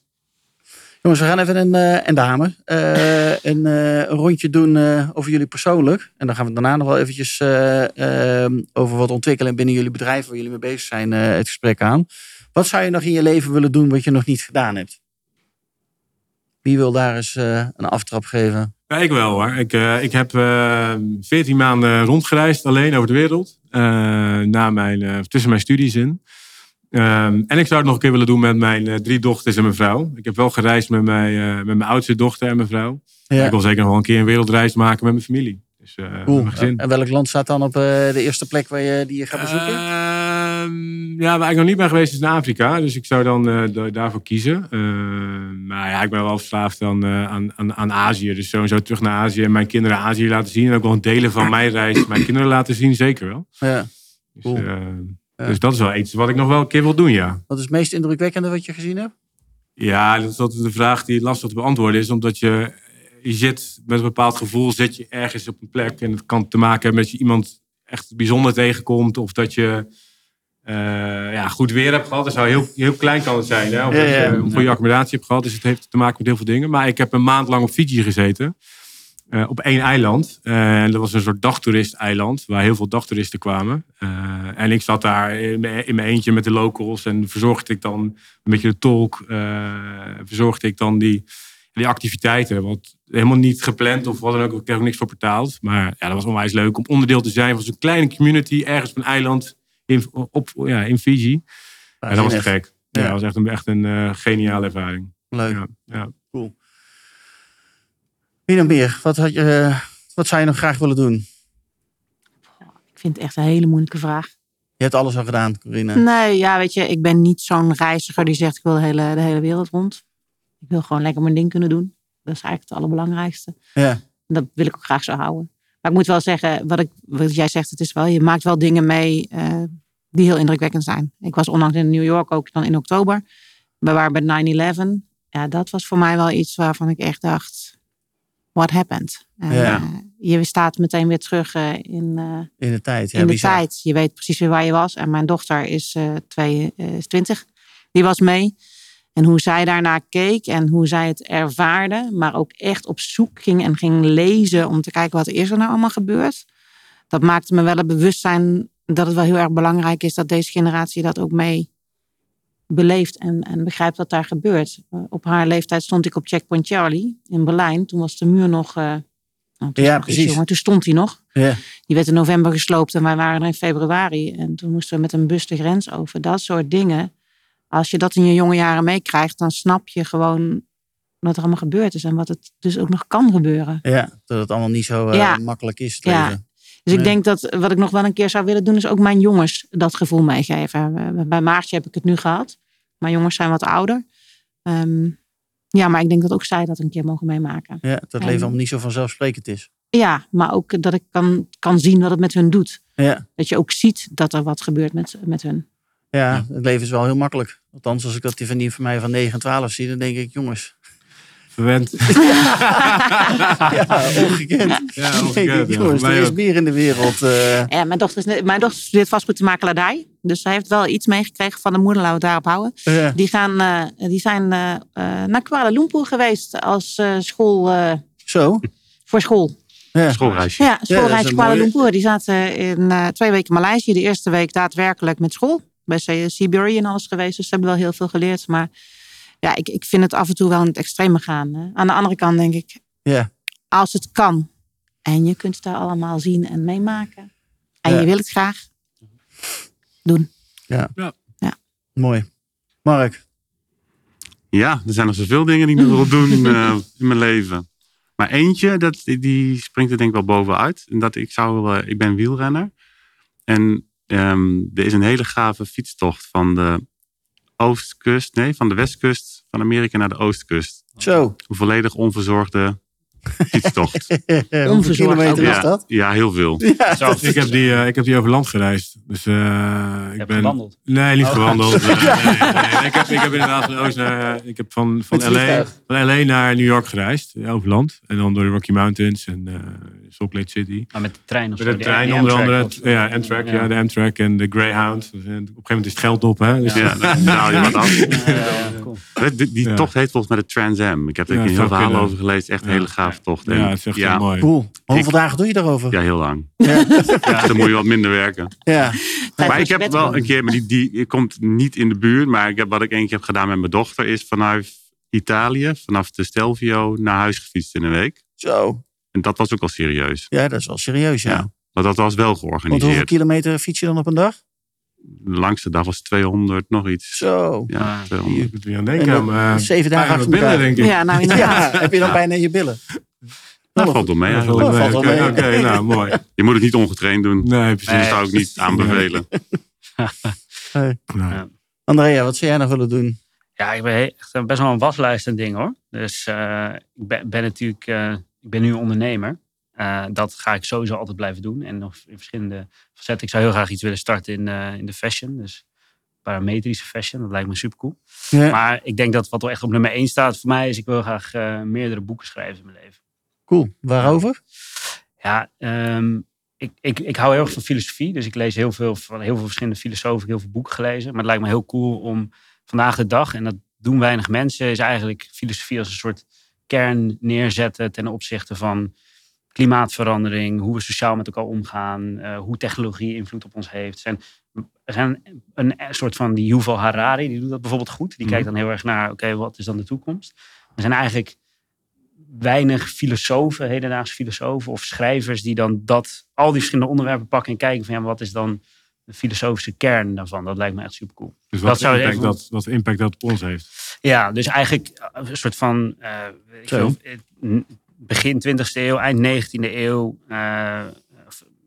Jongens, we gaan even een, eh en eh, een, eh, een rondje doen eh, over jullie persoonlijk. En dan gaan we daarna nog wel eventjes eh, eh, over wat ontwikkelen binnen jullie bedrijf waar jullie mee bezig zijn, eh, het gesprek aan. Wat zou je nog in je leven willen doen wat je nog niet gedaan hebt? Wie wil daar eens eh, een aftrap geven? Ja, ik wel hoor. Ik, eh, ik heb eh 14 maanden rondgereisd alleen over de wereld. eh, na mijn, tussen mijn studies in. Ehm, en ik zou het nog een keer willen doen met mijn drie dochters en mijn vrouw. Ik heb wel gereisd met mijn, met mijn oudste dochter en mijn vrouw. Ja. Ik wil zeker nog wel een keer een wereldreis maken met mijn familie. Dus, Cool. mijn gezin. En welk land staat dan op de eerste plek waar je, die je gaat bezoeken? Ja, waar ik nog niet ben geweest is in Afrika. Dus ik zou dan eh, da- daarvoor kiezen. Ehm, maar ja, ik ben wel verslaafd dan, eh, aan, aan, aan Azië. Dus sowieso terug naar Azië en mijn kinderen Azië laten zien. En ook wel een delen van mijn reis mijn kinderen laten zien, zeker wel. ja. Dus, Cool. eh, Ja. dus dat is wel iets wat ik nog wel een keer wil doen, ja. Wat is het meest indrukwekkende wat je gezien hebt? Ja, dat is altijd de vraag die lastig te beantwoorden is. Omdat je, je zit met een bepaald gevoel, zit je ergens op een plek. En het kan te maken hebben dat je iemand echt bijzonder tegenkomt. Of dat je eh, ja, goed weer hebt gehad. Dat zou heel, heel klein kan het zijn. Hè? Of Ja, je ja. een goede accommodatie hebt gehad. Dus het heeft te maken met heel veel dingen. Maar ik heb een maand lang op Fiji gezeten. eh, op één eiland. Eh, en dat was een soort dagtoerist-eiland. Waar heel veel dagtoeristen kwamen. En ik zat daar in mijn, eentje met de locals. En verzorgde ik dan een beetje de tolk. verzorgde ik dan die, die activiteiten. Wat helemaal niet gepland of wat dan ook. Ik kreeg ook niks voor betaald. Maar ja, dat was onwijs leuk om onderdeel te zijn van zo'n kleine community. Ergens op een eiland in, op, ja, in Fiji. Ja, dat was te gek. Ja, Ja. dat was echt een, echt een eh, geniale ervaring. Leuk. Ja, ja. Wie nog meer? Wat, had je, eh, wat zou je nog graag willen doen? Ik vind het echt een hele moeilijke vraag. Je hebt alles al gedaan, Corine. Nee, ja, weet je, ik ben niet zo'n reiziger die zegt ik wil de hele, de hele wereld rond. Ik wil gewoon lekker mijn ding kunnen doen. Dat is eigenlijk het allerbelangrijkste. Ja. En dat wil ik ook graag zo houden. Maar ik moet wel zeggen, wat, ik, wat jij zegt, het is wel, je maakt wel dingen mee eh, die heel indrukwekkend zijn. Ik was onlangs in New York ook dan in oktober. We waren bij 9-11. Ja, dat was voor mij wel iets waarvan ik echt dacht, what happened? En, Ja. eh, je staat meteen weer terug eh, in, eh, In de tijd. Ja, in de bizar. tijd. Je weet precies weer waar je was. En mijn dochter is eh 22. Die was mee. En hoe zij daarnaar keek en hoe zij het ervaarde. Maar ook echt op zoek ging en ging lezen om te kijken wat is er nou allemaal gebeurd. Dat maakte me wel het bewustzijn dat het wel heel erg belangrijk is dat deze generatie dat ook mee beleeft en, en begrijpt wat daar gebeurt. Eh, op haar leeftijd stond ik op Checkpoint Charlie in Berlijn. Toen was de muur nog... nou, toen Ja, nog precies. Toen stond hij nog. Ja. Die werd in november gesloopt en wij waren er in februari. En toen moesten we met een bus de grens over. Dat soort dingen. Als je dat in je jonge jaren meekrijgt, dan snap je gewoon wat er allemaal gebeurd is. En wat het dus ook nog kan gebeuren. ja, dat het allemaal niet zo eh, Ja. makkelijk is. Het Ja. leven. Dus ik denk dat wat ik nog wel een keer zou willen doen, is ook mijn jongens dat gevoel meegeven. Eh, Bij Maartje heb ik het nu gehad. Mijn jongens zijn wat ouder. Ehm, ja, maar ik denk dat ook zij dat een keer mogen meemaken. Ja, dat En- leven allemaal niet zo vanzelfsprekend is. Ja, maar ook dat ik kan, kan zien wat het met hun doet. Ja. Dat je ook ziet dat er wat gebeurt met, met hun. Ja, het leven is wel heel makkelijk. Althans, als ik dat die van die van mij van 9 en 12 zie, dan denk ik, jongens. Verwend. Ja, ongekend. Ja, ongekend, ik, jongens, er is meer in de wereld. eh. Ja, mijn, dochter is, net- mijn dochter studeert vastgoedmakelaardij. Dus zij heeft wel iets meegekregen van de moeder, laten we het daarop houden. Ja. Die, gaan, eh, die zijn eh, eh, naar Kuala Lumpur geweest als eh, school, eh, Zo. voor school. Ja. Schoolreisje. Ja, dat is schoolreis een Kuala mooie- Lumpur. Die zaten in eh, twee weken Maleisië. De eerste week daadwerkelijk met school. Bij Seabury en alles geweest. Dus ze hebben wel heel veel geleerd. Maar ja, ik, ik vind het af en toe wel in het extreme gaan. hè. Aan de andere kant denk ik, Ja. als het kan. En je kunt het daar allemaal zien en meemaken. En Ja. je wil het graag doen. Mooi. Mark. Ja, er zijn nog zoveel dingen die ik nog wil doen eh, in mijn leven. Maar eentje, dat, die springt er denk ik wel bovenuit. En dat ik, zou, eh, ik ben wielrenner. En ehm, er is een hele gave fietstocht van de oostkust, nee, van de westkust van Amerika naar de oostkust. Zo. Een volledig onverzorgde fietstocht. Hoeveel kilometer is ja, dat? ja, heel veel. Ja. Zo, Ik heb, die, eh, ik heb die over land gereisd. Dus eh, ik ik heb ben. gewandeld. Nee, niet Oh. gewandeld. Nee, nee, nee. Ik, heb, ik heb inderdaad van Oost naar. Ik heb van, van, LA, van LA naar New York gereisd. eh, Over land. En dan door de Rocky Mountains en eh Salt Lake City. Maar met de trein of Met zo. de die- trein onder andere. Ja, Amtrak. Ja, de Amtrak en de Greyhound. Dus, eh, op een gegeven moment is het geld op. Hè? Dus Ja, je wat af. Ja, ja, cool. Die, tocht heet volgens mij de Trans Am. Ik heb er Ja, een heel verhaal over gelezen. Echt een Ja. hele gave tocht. En ja, het is echt ja, heel mooi. Cool. Hoeveel dagen doe je daarover? Ja, heel lang. Ja. Ja, dan moet je wat minder werken. Ja. Maar ik heb wel een keer, maar die, die die komt niet in de buurt. Maar ik heb, wat ik één keer heb gedaan met mijn dochter is vanuit Italië, vanaf de Stelvio, naar huis gefietst in een week. Zo. En dat was ook al serieus. Ja, dat is wel serieus, ja. Ja. Maar dat was wel Want hoeveel georganiseerd. kilometer fiets je dan op een dag? De langste dag was 200, nog iets. Zo. Ja, Ah. 200. Ik moet er niet aan En denken. dat- Maar, zeven dagen billen, denk ik. Ja, nou inderdaad. Ja, heb je dan bijna je billen? Dat valt wel mee eigenlijk. Oh, valt wel Oké, mee. Oké, nou mooi. Je moet het niet ongetraind doen. Nee, precies. Dat zou ik niet aanbevelen. Hey. Nou, Andrea, wat zou jij nog willen doen? Ja, ik ben echt eh, best wel een waslijst en ding hoor. Dus eh, ik ben, ben natuurlijk, eh, ik ben nu ondernemer. Eh, dat ga ik sowieso altijd blijven doen. En nog in verschillende facetten. Ik zou heel graag iets willen starten in, eh, in de fashion. Dus parametrische fashion, dat lijkt me super cool. Ja. Maar ik denk dat wat wel echt op nummer één staat voor mij is, ik wil graag eh, meerdere boeken schrijven in mijn leven. Cool. Waarover? Ja, ehm, ik, ik, ik hou heel erg van filosofie. Dus ik lees heel veel van heel veel verschillende filosofen. Heel veel boeken gelezen. Maar het lijkt me heel cool om vandaag de dag, en dat doen weinig mensen, is eigenlijk filosofie als een soort kern neerzetten ten opzichte van klimaatverandering, hoe we sociaal met elkaar omgaan, eh, hoe technologie invloed op ons heeft. Er zijn, er zijn een, soort van die Yuval Harari, die doet dat bijvoorbeeld goed. Die kijkt dan heel erg naar, oké, wat is dan de toekomst? Er zijn eigenlijk weinig filosofen, hedendaagse filosofen of schrijvers die dan dat, al die verschillende onderwerpen pakken en kijken van ja, maar wat is dan de filosofische kern daarvan? Dat lijkt me echt super cool. dus Dat wat, zou impact even- dat, wat impact dat op ons heeft. Ja, dus eigenlijk eh, een soort van eh, begin 20e eeuw, eind 19e eeuw. eh,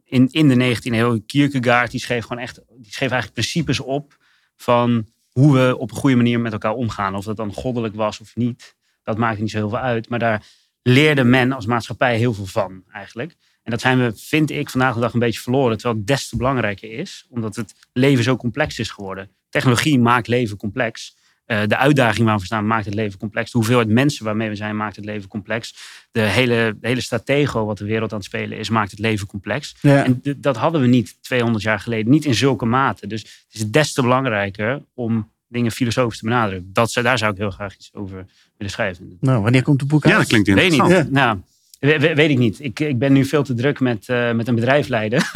in, in de 19e eeuw, Kierkegaard, die schreef gewoon echt, die schreef eigenlijk principes op van hoe we op een goede manier met elkaar omgaan. Of dat dan goddelijk was of niet, dat maakt niet zo heel veel uit. Maar daar leerde men als maatschappij heel veel van eigenlijk. En dat zijn we, vind ik, vandaag de dag een beetje verloren. Terwijl het des te belangrijker is, omdat het leven zo complex is geworden. Technologie maakt leven complex. Eh, de uitdaging waar we staan maakt het leven complex. De hoeveelheid mensen waarmee we zijn maakt het leven complex. De hele, de hele stratego wat de wereld aan het spelen is, maakt het leven complex. Ja. En dat hadden we niet 200 jaar geleden. Niet in zulke mate. Dus het is des te belangrijker om dingen filosofisch te benaderen. Dat, zou- daar zou ik heel graag iets over willen schrijven. Nou, wanneer komt het boek uit? Ja, dat klinkt Weet ik interessant. niet. Nou, we- we- weet ik niet. Ik, ik ben nu veel te druk met, eh, met een bedrijf leiden.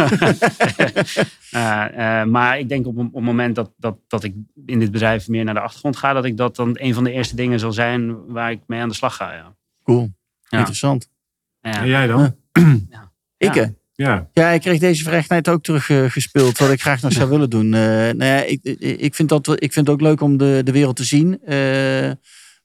Eh, eh, maar ik denk op, een- op het moment dat, dat, dat ik in dit bedrijf meer naar de achtergrond ga, dat ik dat dan een van de eerste dingen zal zijn waar ik mee aan de slag ga. Ja. Cool. Ja. Interessant. Ja. En jij dan? Ik? Ja. Ja, ik kreeg deze vraag net ook teruggespeeld. wat ik graag nog zou willen doen. Eh, nou ja, ik, ik, vind dat, ik vind het ook leuk om de, de wereld te zien. Eh,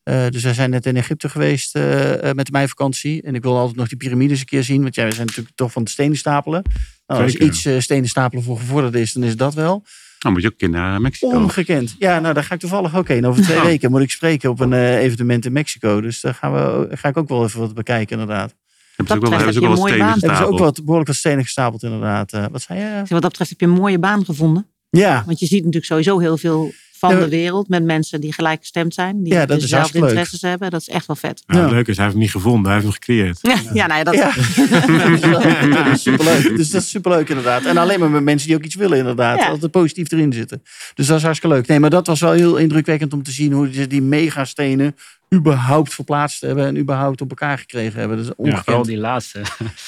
eh, dus wij zijn net in Egypte geweest eh, eh, met mijn vakantie. En ik wil altijd nog die piramides een keer zien. Want ja, we zijn natuurlijk toch van het stenen stapelen. Nou, als iets eh, stenen stapelen voor gevorderd is, dan is dat wel. Dan moet je ook een keer naar Mexico. Ongekend. Ja, nou daar ga ik toevallig ook heen. Over twee Oh. weken moet ik spreken op een eh, evenement in Mexico. Dus daar gaan we, ga ik ook wel even wat bekijken inderdaad. Hebben ze ook wel, hebben ze ook wel je stenen baan. Hebben ze ook gestapeld. wat, behoorlijk wat stenen gestapeld inderdaad. Wat zei je? Wat dat betreft heb je een mooie baan gevonden. Ja, Want je ziet natuurlijk sowieso heel veel van Ja, de wereld met mensen die gelijk gestemd zijn. Die Ja, dat is dezelfde leuk. interesses hebben. Dat is echt wel vet. Nou, Ja. Het leuke is, hij heeft hem niet gevonden, hij heeft hem gecreëerd. Ja, ja nou ja, dat, Ja, dat is superleuk. Dus dat is superleuk inderdaad. En alleen maar met mensen die ook iets willen inderdaad. Ja. Altijd positief erin zitten. Dus dat is hartstikke leuk. Nee, maar dat was wel heel indrukwekkend om te zien hoe ze die megastenen überhaupt verplaatst hebben en überhaupt op elkaar gekregen hebben. Dat is Vooral ongekend. die laatste.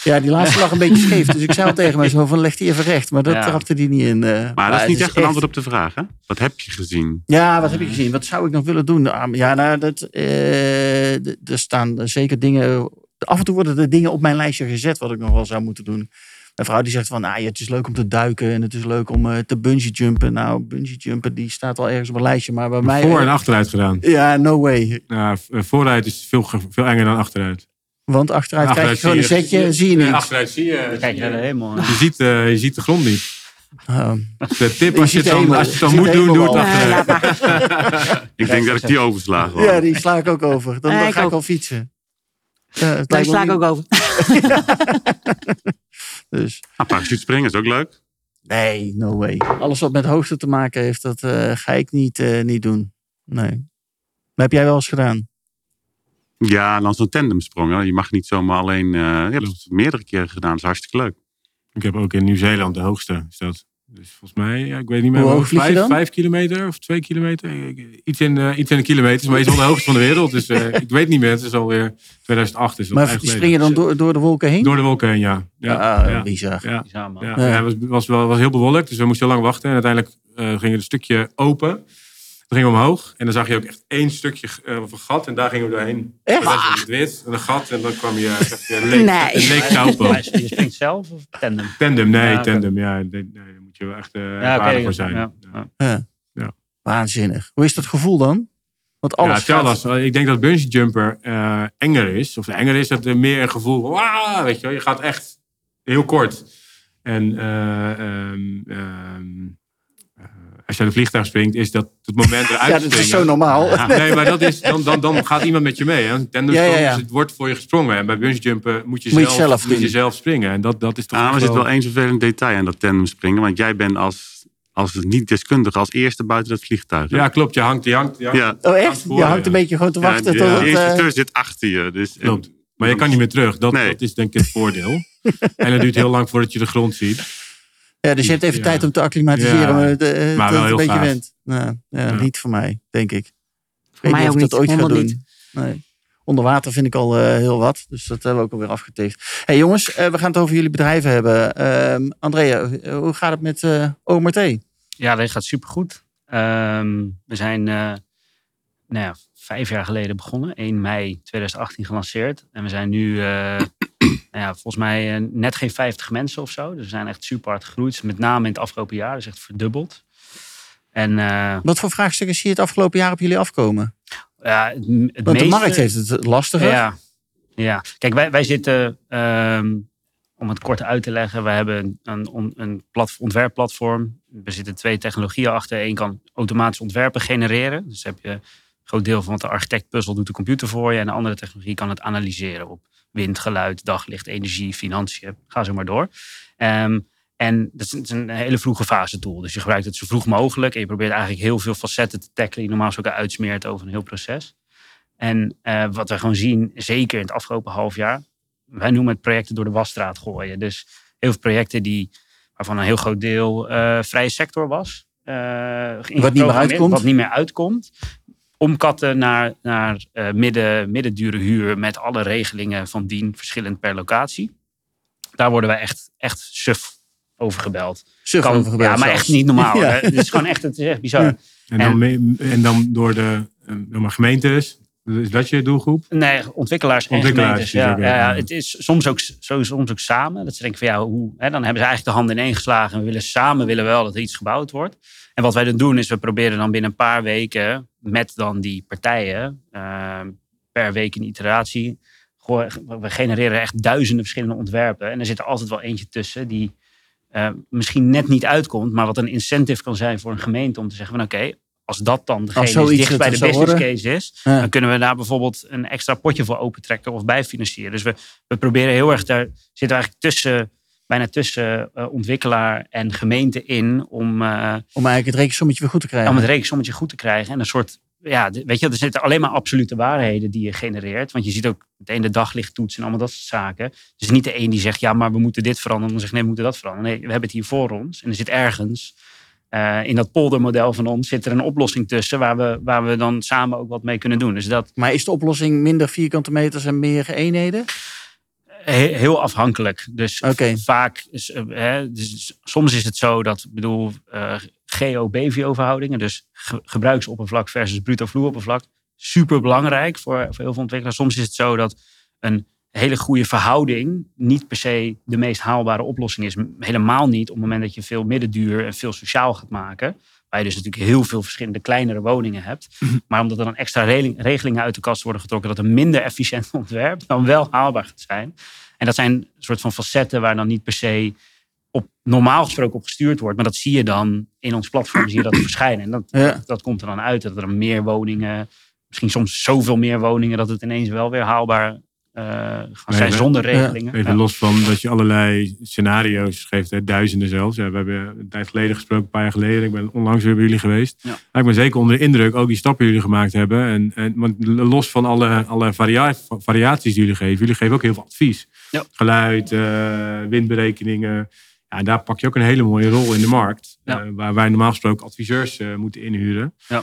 Ja, die laatste lag een beetje scheef. Dus ik zei al tegen mij zo van leg die even recht. Maar dat Ja. trapte die niet in. eh. Maar dat is niet echt een antwoord op de vraag, hè? Wat heb je gezien? Ja, wat heb ik gezien? Wat zou ik nog willen doen? Ah, Ja, nou, dat, eh, er staan zeker dingen af en toe worden er dingen op mijn lijstje gezet wat ik nog wel zou moeten doen. Mijn vrouw die zegt van, ah, ja, het is leuk om te duiken en het is leuk om eh, te bungee jumpen. Nou, bungee jumpen die staat al ergens op een lijstje, maar bij mij... Voor en achteruit gedaan. Ja, no way. Ja, v- vooruit is veel, veel enger dan achteruit. Want achteruit krijg je gewoon een zetje, zie je Nee, niet. achteruit zie je. Kijk, je, helemaal. je, ziet, eh, je ziet de grond niet. Oh. De tip als je het dan, als je het dan je moet doen, doe het achteruit. Ik denk dat ik die oversla gewoon. Ja, die sla ik ook over. Dan, ga ik al fietsen. Het me sla ik ook over. Dus, Nou, parachute springen is ook leuk. nee, no way. Alles wat met hoogte te maken heeft, dat eh, ga ik niet, eh, niet doen. Nee. Maar heb jij wel eens gedaan? Ja, dan zo'n tandemsprong. hè. Je mag niet zomaar alleen... eh Klopt. het meerdere keren gedaan. Dat is hartstikke leuk. Ik heb ook in Nieuw-Zeeland de hoogste. Is dat. Dus volgens mij, ja, ik weet niet meer, Hoe hoog vlieg je vijf, dan? vijf kilometer of twee kilometer. Iets in, eh, iets in de kilometers, maar is wel de hoogste van de wereld. Dus eh, ik weet niet meer, het is alweer 2008. Is Maar spring geleden. je dan door, door de wolken heen? Door de wolken heen, ja. Ja, ah, ja, bizar. ja. Bizar, man. Ja, Ja. ja, het was, was, wel, was heel bewolkt, dus we moesten heel lang wachten. En uiteindelijk eh, ging het een stukje open. Toen gingen we omhoog en dan zag je ook echt één stukje of een gat. En daar gingen we doorheen. Echt? Was het wit, en een gat. En dan kwam je, je een leek, Nee. een leek Je springt zelf of tandem? Tandem, nee, tandem. Ja, nee, moet je wel echt eh Ja, oké. voor zijn. ja, Ja. ja. Waanzinnig. Hoe is dat gevoel dan? Want alles ja, gaat- dat. Ik denk dat bungee jumper eh, enger is. Of enger is dat er meer een gevoel van, weet je wel. Je gaat echt heel kort. En eh, ehm, ehm, eh, als je uit een vliegtuig springt, is dat het moment eruit Ja, dat is springen. zo normaal. Ja, nee, maar dat is, dan, dan, dan gaat iemand met je mee. Hè? Tandem Ja, ja, ja. Dus het wordt voor je gesprongen. En bij bungee jumpen moet je, Moet je zelf, zelf moet je zelf springen. En dat, dat is toch Ah, maar er zit wel één vervelend detail aan dat tandemspringen. Want jij bent als, als niet-deskundige als eerste buiten dat vliegtuig. hè? Ja, klopt. Je hangt, je hangt, je hangt Ja. Oh echt? voor Je hangt een je. beetje gewoon te Ja, wachten de, tot de het... instructeur zit achter je. Dus, Klopt. Maar je kan niet meer terug. Dat, Nee. dat is denk ik het voordeel. en het duurt heel lang voordat je de grond ziet. Ja, dus je hebt even Ja. tijd om te acclimatiseren. Ja. Maar, het, eh, Maar dat wel het een heel beetje gaaf. went. Nou, ja, Ja. Niet voor mij, denk ik. Ik Voor weet mij niet ook of ik dat ooit ga doen. Nee. Onder water vind ik al eh, heel wat. Dus dat hebben we ook alweer afgetikt. hey, jongens, eh, we gaan het over jullie bedrijven hebben. Ehm, Andrea, hoe gaat het met eh OMRT? Ja, dat gaat supergoed. Ehm we zijn eh, nou ja, vijf jaar geleden begonnen. 1 mei 2018 gelanceerd. En we zijn nu, ja, volgens mij eh, net geen 50 mensen of zo. Dus we zijn echt super hard gegroeid. Met name in het afgelopen jaar. Dus echt verdubbeld. En eh, Wat voor vraagstukken zie je het afgelopen jaar op jullie afkomen? ja, het, het Want de meeste- markt heeft het lastiger. Ja, ja. kijk, wij, wij zitten, ehm, om het kort uit te leggen, wij hebben een, een, een plat, ontwerpplatform. Er zitten twee technologieën achter. Eén kan automatisch ontwerpen genereren. Dus heb je een groot deel van wat de architect puzzel doet de computer voor je. En de andere technologie kan het analyseren op wind, geluid, daglicht, energie, financiën. Ga zo maar door. Ehm, en dat is, een hele vroege fase tool. Dus je gebruikt het zo vroeg mogelijk. En je probeert eigenlijk heel veel facetten te tackelen. Die normaal gesproken uitsmeert over een heel proces. En eh, wat we gewoon zien, zeker in het afgelopen half jaar. Wij noemen het projecten door de wasstraat gooien. Dus heel veel projecten die, waarvan een heel groot deel eh, vrije sector was. eh, ingeprogrammeerd, uitkomt. Wat niet meer uitkomt. Omkatten naar, naar eh, midden, middendure huur met alle regelingen van dien, verschillend per locatie. Daar worden wij echt, echt suf over gebeld. Suf Kan- over gebeld ja, maar zelfs. echt niet normaal. Ja. hè. Het is gewoon echt, het is echt bizar. Ja. En dan, en dan door de eh, door mijn gemeentes. Is dat je doelgroep? Nee, ontwikkelaars en Ontwikkelaars, gemeentes. dus Ja, ook, ja, ja, ja. het is soms ook, zo, soms ook samen. Dat ze denken van ja, hoe, hè, dan hebben ze eigenlijk de handen ineen geslagen. En we willen samen willen wel dat er iets gebouwd wordt. En wat wij dan doen is we proberen dan binnen een paar weken met dan die partijen eh, per week een iteratie. We genereren echt duizenden verschillende ontwerpen. En er zit er altijd wel eentje tussen die eh, misschien net niet uitkomt. Maar wat een incentive kan zijn voor een gemeente om te zeggen van oké, als dat dan degene is dicht bij de business worden. case is. Ja. Dan kunnen we daar bijvoorbeeld een extra potje voor opentrekken of bijfinancieren. Dus we, we proberen heel erg, daar zitten we eigenlijk tussen, bijna tussen eh, ontwikkelaar en gemeente in om, eh, Om eigenlijk het rekensommetje weer goed te krijgen. om het rekensommetje goed te krijgen. En een soort, ja, weet je, er zitten alleen maar absolute waarheden die je genereert. Want je ziet ook meteen de daglichttoets en allemaal dat soort zaken. Dus niet de een die zegt, ja, maar we moeten dit veranderen. Dan zegt, nee, we moeten dat veranderen. Nee, we hebben het hier voor ons. En er zit ergens, eh, in dat poldermodel van ons, zit er een oplossing tussen waar we, waar we dan samen ook wat mee kunnen doen. Dus dat, Maar is de oplossing minder vierkante meters en meer eenheden? He- heel afhankelijk. Dus vaak, is, eh, hè, dus soms is het zo dat, ik bedoel, eh GO-BVO verhoudingen, dus ge- gebruiksoppervlak versus bruto vloeroppervlak, super belangrijk voor, voor heel veel ontwikkelaars. Soms is het zo dat een hele goede verhouding niet per se de meest haalbare oplossing is. Helemaal niet op het moment dat je veel middenduur en veel sociaal gaat maken. Waar je dus natuurlijk heel veel verschillende kleinere woningen hebt. Maar omdat er dan extra regeling- regelingen uit de kast worden getrokken, dat een minder efficiënt ontwerp dan wel haalbaar gaat zijn. En dat zijn een soort van facetten waar dan niet per se op normaal gesproken op gestuurd wordt. Maar dat zie je dan in ons platform, zie je dat verschijnen. En dat, Ja. dat komt er dan uit dat er meer woningen, misschien soms zoveel meer woningen, dat het ineens wel weer haalbaar gaan Nee, zijn zonder regelingen. Even Ja. los van dat je allerlei scenario's geeft, hè, duizenden zelfs. Ja, we hebben een tijd geleden gesproken, een paar jaar geleden. Ik ben onlangs weer bij jullie geweest. Ja. Maar ik ben zeker onder de indruk, ook die stappen die jullie gemaakt hebben. En, en, want los van alle, alle varia- variaties die jullie geven, jullie geven ook heel veel advies. Ja. Geluid, eh, windberekeningen. Ja, en daar pak je ook een hele mooie rol in de markt. Ja. eh, waar wij normaal gesproken adviseurs eh, moeten inhuren. Ja.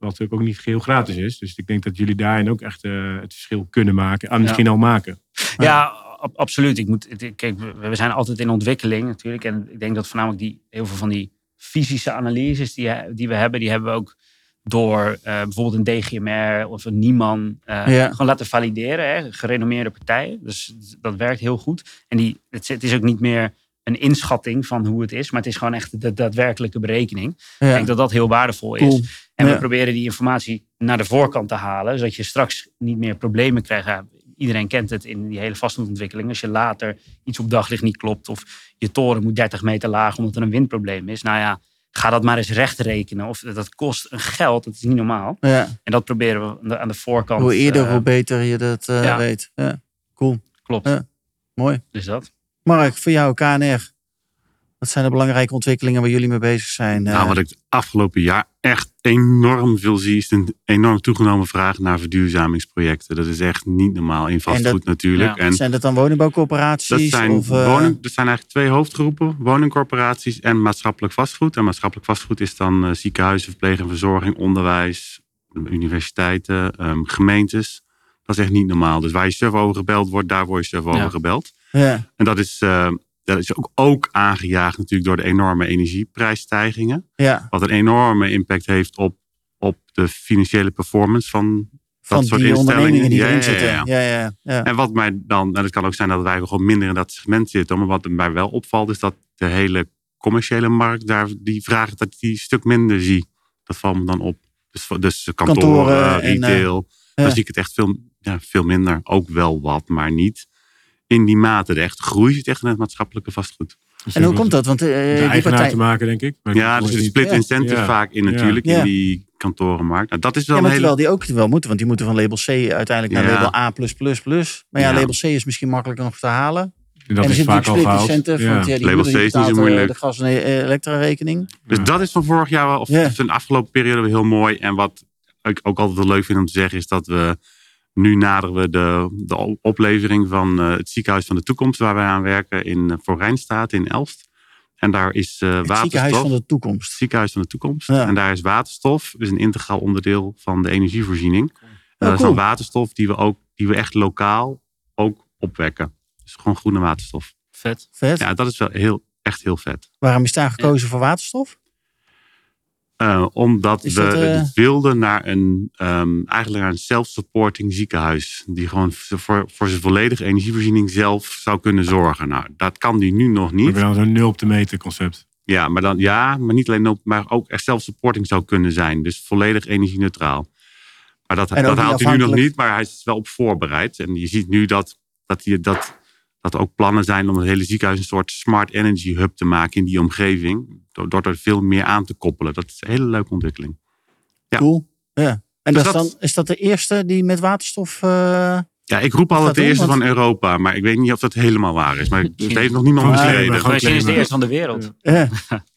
Wat natuurlijk ook niet geheel gratis is. Dus ik denk dat jullie daarin ook echt eh, het verschil kunnen maken. En misschien al maken. Ja, ab- absoluut. Ik moet, kijk, we zijn altijd in ontwikkeling natuurlijk. En ik denk dat voornamelijk die, heel veel van die fysische analyses die, die we hebben, die hebben we ook door eh, bijvoorbeeld een DGMR of een Nieman eh, Ja. gewoon laten valideren. Hè, gerenommeerde partijen. Dus dat werkt heel goed. En die, het, is- het is ook niet meer een inschatting van hoe het is, maar het is gewoon echt de daadwerkelijke berekening. Ik denk dat dat heel waardevol is. Cool. En we proberen die informatie naar de voorkant te halen, zodat je straks niet meer problemen krijgt. Ja, iedereen kent het in die hele vastlandontwikkeling. Als je later iets op daglicht niet klopt of je toren moet 30 meter laag omdat er een windprobleem is. Nou ja, ga dat maar eens recht rekenen. Of dat kost een geld, dat is niet normaal. Ja. En dat proberen we aan de, voorkant. Hoe eerder, eh, hoe beter je dat eh, ja. weet. Ja. Cool. Klopt. Ja. Mooi. Dus dat. Mark, voor jou, KNR. Wat zijn de belangrijke ontwikkelingen waar jullie mee bezig zijn? Nou, Eh, wat ik het afgelopen jaar echt enorm veel zie, is een enorm toegenomen vraag naar verduurzamingsprojecten. Dat is echt niet normaal in vastgoed natuurlijk. ja, En zijn dat dan woningbouwcorporaties? dat zijn, of, eh, woning, dat zijn eigenlijk twee hoofdgroepen: woningcorporaties en maatschappelijk vastgoed. En maatschappelijk vastgoed is dan eh, ziekenhuizen, verpleeg en verzorging, onderwijs, universiteiten, ehm, gemeentes. Dat is echt niet normaal. Dus waar je surf over gebeld wordt, daar word je surf over Ja. gebeld. Ja, En dat is, eh, dat is ook, ook aangejaagd natuurlijk door de enorme energieprijsstijgingen. ja, Wat een enorme impact heeft op, op de financiële performance van van soort die instellingen. ondernemingen die Ja, erin ja, zitten. ja. Ja. En wat mij dan, en het kan ook zijn dat wij gewoon minder in dat segment zitten, maar wat mij wel opvalt is dat de hele commerciële markt daar die vragen dat ik die een stuk minder zie. Dat valt me dan op. Dus, dus kantoren, Kantoren en, retail, ja. dan zie ik het echt veel, ja, veel minder. Ook wel wat, maar niet in die mate. De echt groei zit echt in het maatschappelijke vastgoed. En hoe komt dat? Want eh, De die eigenaar partij... te maken, denk ik. Maar Ja, dus er niet- split Ja. incentive Ja. vaak in natuurlijk Ja. in die kantorenmarkt. Nou, dat is wel Ja, maar terwijl die ook wel moeten, want die moeten van label C uiteindelijk naar Ja. label A+++. Maar ja, Ja. label C is misschien makkelijker nog te halen. Dat en er is zit vaak al natuurlijk split gehaald. incentive, Ja. die Label C is niet zo eh, moeilijk. de gas- en elektra-rekening. Dus Ja. dat is van vorig jaar, wel- of Ja. van de afgelopen periode heel mooi. En wat ik ook altijd wel leuk vind om te zeggen, is dat we nu naderen we de, de oplevering van eh, het ziekenhuis van de toekomst, waar wij aan werken in uh, voor Rijnstaat in Elst. En daar is eh Het waterstof. ziekenhuis van de het toekomst. ziekenhuis van de toekomst. Ja. En daar is waterstof, dus een integraal onderdeel van de energievoorziening. En dat is dan waterstof die we ook, die we echt lokaal ook opwekken. Dus gewoon groene waterstof. Vet. Vet. Ja, dat is wel heel, echt heel vet. Waarom is daar gekozen voor waterstof? Eh, omdat Is we dat, eh, wilden naar een, ehm, eigenlijk naar een self-supporting ziekenhuis. Die gewoon voor, voor zijn volledige energievoorziening zelf zou kunnen zorgen. Nou, dat kan die nu nog We niet. hebben dan zo'n nul op de meter concept. Ja, maar, dan, ja, maar niet alleen op, maar ook echt self-supporting zou kunnen zijn. Dus volledig energie-neutraal. Maar dat, dat haalt hij nu nog niet, maar hij is wel op voorbereid. En je ziet nu dat, dat, hij, dat, dat er ook plannen zijn om het hele ziekenhuis een soort smart energy hub te maken in die omgeving. Door, door er veel meer aan te koppelen. Dat is een hele leuke ontwikkeling. Ja. Cool. Ja. En Dus dat is, dat- dan, is dat de eerste die met waterstof... eh, Ja, ik roep altijd gaat de doen, eerste want- van Europa, maar ik weet niet of dat helemaal waar is. Maar het heeft nog niemand bestreden. Misschien is het de eerste van de wereld. ja.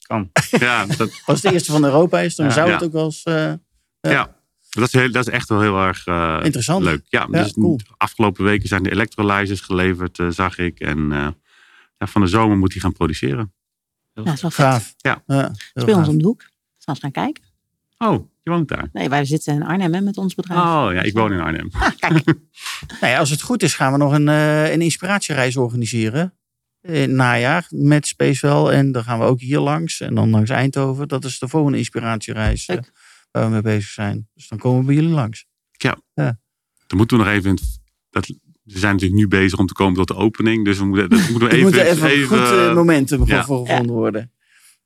Kan. Ja, dat, Als het de eerste van Europa is, dan Ja. zou Ja. het ook wel eens... eh, ja. Dat, is heel, dat is echt wel heel erg eh, Interessant. leuk. Ja, Ja, dus cool. afgelopen weken zijn de electrolyzers geleverd, eh, zag ik. En eh, ja, van de zomer moet hij gaan produceren. Ja, dat is wel gaaf. Ja. heel Het is bij ons om de hoek. Zal eens gaan kijken. Oh, je woont daar? Nee, wij zitten in Arnhem hè, met ons bedrijf. Oh ja, ik woon in Arnhem. Ah, kijk. Nou ja, als het goed is, gaan we nog een, eh, een inspiratiereis organiseren. In het najaar met Spacewell. En dan gaan we ook hier langs. En dan langs Eindhoven. Dat is de volgende inspiratiereis Leuk. Waar we mee bezig zijn. Dus dan komen we bij jullie langs. Dan moeten we nog even... Dat, ze zijn natuurlijk nu bezig om te komen tot de opening. Dus we moeten, dat moeten we Er even... moet even, goed eh, momentum ja. voor gevonden worden.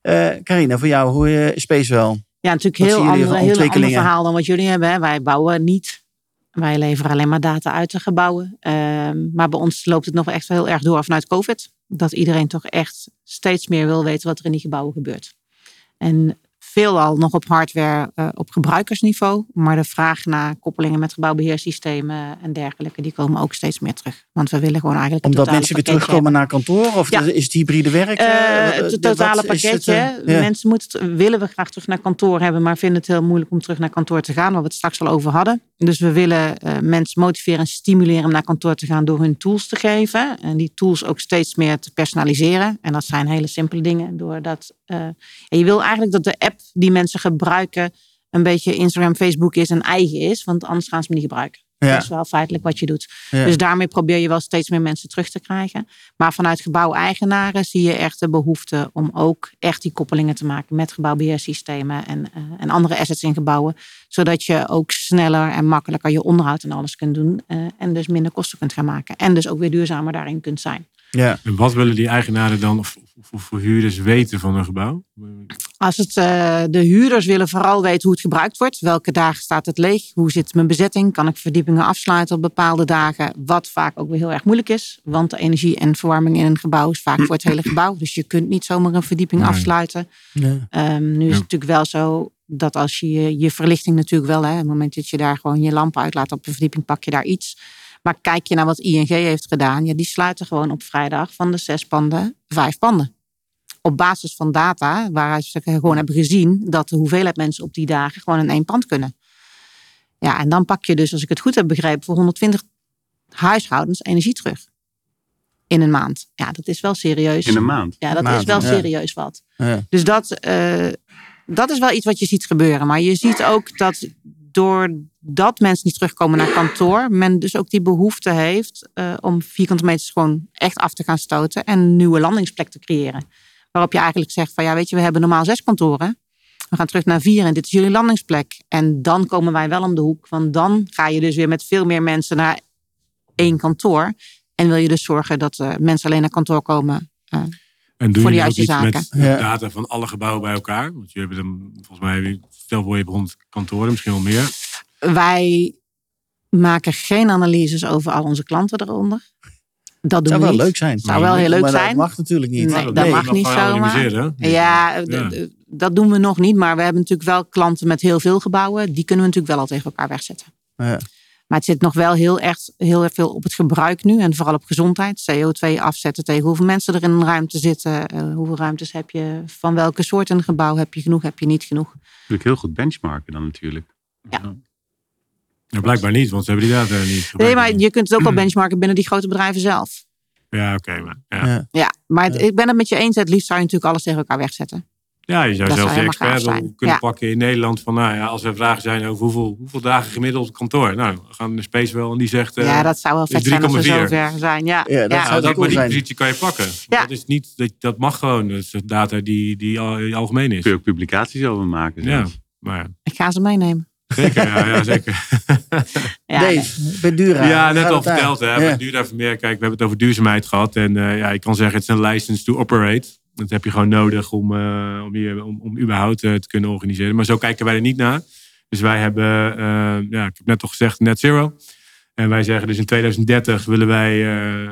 Eh Carina, voor jou, hoe uh, Spacewell? Ja, natuurlijk heel ander, heel ander verhaal dan wat jullie hebben. Hè. Wij bouwen niet. Wij leveren alleen maar data uit de gebouwen. Ehm, maar bij ons loopt het nog echt wel heel erg door vanuit COVID. Dat iedereen toch echt steeds meer wil weten wat er in die gebouwen gebeurt. En veelal nog op hardware eh, op gebruikersniveau. Maar de vraag naar koppelingen met gebouwbeheersystemen en dergelijke, die komen ook steeds meer terug. Want we willen gewoon eigenlijk Omdat mensen weer pakketje terugkomen naar kantoor? Of Ja. is het hybride werk? eh, eh, het totale is het, pakketje. eh, ja. Mensen moeten, willen we graag terug naar kantoor hebben, maar vinden het heel moeilijk om terug naar kantoor te gaan, waar we het straks al over hadden. Dus we willen mensen motiveren en stimuleren om naar kantoor te gaan door hun tools te geven. En die tools ook steeds meer te personaliseren. En dat zijn hele simpele dingen. Doordat, en je wil eigenlijk dat de app die mensen gebruiken een beetje Instagram, Facebook is en eigen is, want anders gaan ze hem niet gebruiken. Ja. Dat is wel feitelijk wat je doet. Ja. Dus daarmee probeer je wel steeds meer mensen terug te krijgen. Maar vanuit gebouweigenaren zie je echt de behoefte om ook echt die koppelingen te maken met gebouwbeheersystemen en, eh, en andere assets in gebouwen. Zodat je ook sneller en makkelijker je onderhoud en alles kunt doen. eh, en dus minder kosten kunt gaan maken. En dus ook weer duurzamer daarin kunt zijn. Ja. En wat willen die eigenaren dan, of, of, of verhuurders weten van een gebouw? Als het, eh, de huurders willen vooral weten hoe het gebruikt wordt. Welke dagen staat het leeg? Hoe zit mijn bezetting? Kan ik verdiepingen afsluiten op bepaalde dagen? Wat vaak ook weer heel erg moeilijk is. Want de energie en verwarming in een gebouw is vaak voor het hele gebouw. Dus je kunt niet zomaar een verdieping Nee. afsluiten. Ja. Ehm, nu is Ja. het natuurlijk wel zo dat als je je, je verlichting natuurlijk wel, hè, op het moment dat je daar gewoon je lampen uitlaat op een verdieping, pak je daar iets. Maar kijk je naar wat ING heeft gedaan, ja, die sluiten gewoon op vrijdag van de zes panden vijf panden. Op basis van data, waaruit ze gewoon hebben gezien dat de hoeveelheid mensen op die dagen gewoon in één pand kunnen. Ja, en dan pak je dus, als ik het goed heb begrepen, voor 120 huishoudens energie terug. In een maand. Ja, dat is wel serieus. In een maand. Ja, dat Maand, is wel ja. serieus wat. Ja. Dus dat, eh, dat is wel iets wat je ziet gebeuren. Maar je ziet ook dat doordat mensen niet terugkomen naar kantoor, men dus ook die behoefte heeft eh, om vierkante meters gewoon echt af te gaan stoten en een nieuwe landingsplek te creëren. Waarop je eigenlijk zegt van ja, weet je, we hebben normaal zes kantoren. We gaan terug naar vier en dit is jullie landingsplek. En dan komen wij wel om de hoek. Want dan ga je dus weer met veel meer mensen naar één kantoor. En wil je dus zorgen dat eh, mensen alleen naar kantoor komen. eh, En doe Voor je de ook juiste iets zaken. met Ja. data van alle gebouwen bij elkaar? Want je hebt dan, volgens mij, stel voor je hebt 100 kantoren, misschien wel meer. Wij maken geen analyses over al onze klanten eronder. Dat doen zou we wel niet. leuk zijn. Zou wel heel leuk maar zijn. Dat mag natuurlijk niet. Nee, dat mag niet zomaar. Ja, Ja. dat doen we nog niet. Maar we hebben natuurlijk wel klanten met heel veel gebouwen. Die kunnen we natuurlijk wel al tegen elkaar wegzetten. Ja. Maar het zit nog wel heel erg heel erg veel op het gebruik nu. En vooral op gezondheid. CO2 afzetten tegen hoeveel mensen er in een ruimte zitten. eh, hoeveel ruimtes heb je. Van welke soort een gebouw heb je genoeg, heb je niet genoeg. Natuurlijk heel goed benchmarken dan natuurlijk. Ja, blijkbaar niet, want ze hebben die data niet. Nee, maar je kunt het ook wel benchmarken binnen die grote bedrijven zelf. Ja, oké. maar, ja. Ja. Ja, maar het- ik ben het met je eens. Het liefst zou je natuurlijk alles tegen elkaar wegzetten. Ja, je zou Dat zelfs zou de expert kunnen Ja. pakken in Nederland. Van, nou ja, als er vragen zijn over hoeveel, hoeveel dagen gemiddeld kantoor. Nou, we gaan naar Space wel en die zegt... eh, ja, dat zou wel vet zijn als we 3,4. zover zijn. Ja, Ja, dat ja. zou nou, dat, cool maar die zijn. positie kan je pakken. Ja. Dat, is niet, dat, dat mag gewoon. Dat is data die, die al- algemeen is. Kun je ook publicaties over maken. Ja, maar ja, Ik ga ze meenemen. zeker. Ja, ja, zeker. Ja. Dave, bij Dura. Ja, net al verteld. Hè, Ja. maar duur even meer. Kijk, we hebben het over duurzaamheid gehad. En eh, ja, ik kan zeggen, het is een license to operate. Dat heb je gewoon nodig om, eh, om, om, om überhaupt eh, te kunnen organiseren. Maar zo kijken wij er niet naar. Dus wij hebben, eh, ja, ik heb net al gezegd, net zero. En wij zeggen dus in 2030 willen wij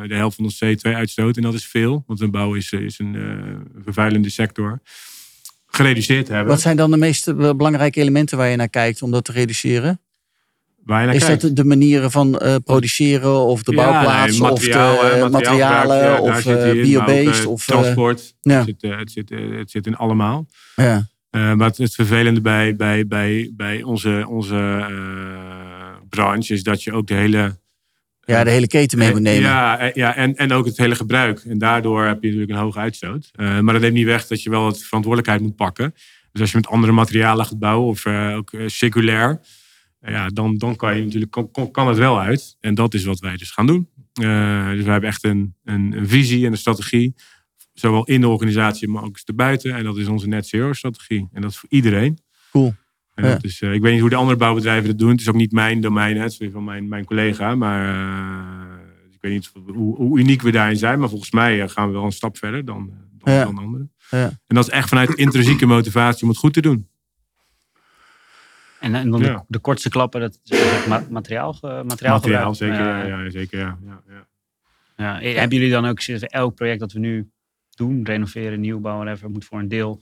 de helft van ons CO2-uitstoot. En dat is veel, want een bouw is, is een vervuilende sector. Gereduceerd hebben. Wat zijn dan de meest belangrijke elementen waar je naar kijkt om dat te reduceren? Is kijkt. dat de manieren van eh, produceren of de Ja, bouwplaats nee, of de materiaal, eh, materialen ja, daar of eh, ook, biobased eh, of eh, transport. ja. Het, zit, eh, het, zit, eh, het zit in allemaal. ja. Eh, maar het, het vervelende bij, bij, bij, bij onze, onze eh, branche is dat je ook de hele. ja, de hele keten mee moet nemen. Ja, eh, ja en, en ook het hele gebruik. En daardoor heb je natuurlijk een hoge uitstoot. Eh, maar dat neemt niet weg dat je wel het verantwoordelijkheid moet pakken. Dus als je met andere materialen gaat bouwen of eh, ook eh, circulair. Eh, ja, dan, dan kan je natuurlijk kan, kan- het wel uit. En dat is wat wij dus gaan doen. Eh, dus we hebben echt een, een, een visie en een strategie. Zowel in de organisatie, maar ook erbuiten. En dat is onze net zero strategie. En dat is voor iedereen. Cool. En Ja. dat is, eh, ik weet niet hoe de andere bouwbedrijven dat doen. Het is ook niet mijn domein. hè. Het is weer van mijn, mijn collega. Maar eh, weet niet hoe, hoe uniek we daarin zijn, maar volgens mij gaan we wel een stap verder dan, dan, Ja. dan anderen. Ja. En dat is echt vanuit intrinsieke motivatie om het goed te doen. En, en dan de, de kortste klappen, dat is materiaal, materiaal, Materiaal, zeker. Ja, zeker, ja. ja, eh, Hebben jullie dan ook elk project dat we nu doen, renoveren, nieuwbouw, whatever, moet voor een deel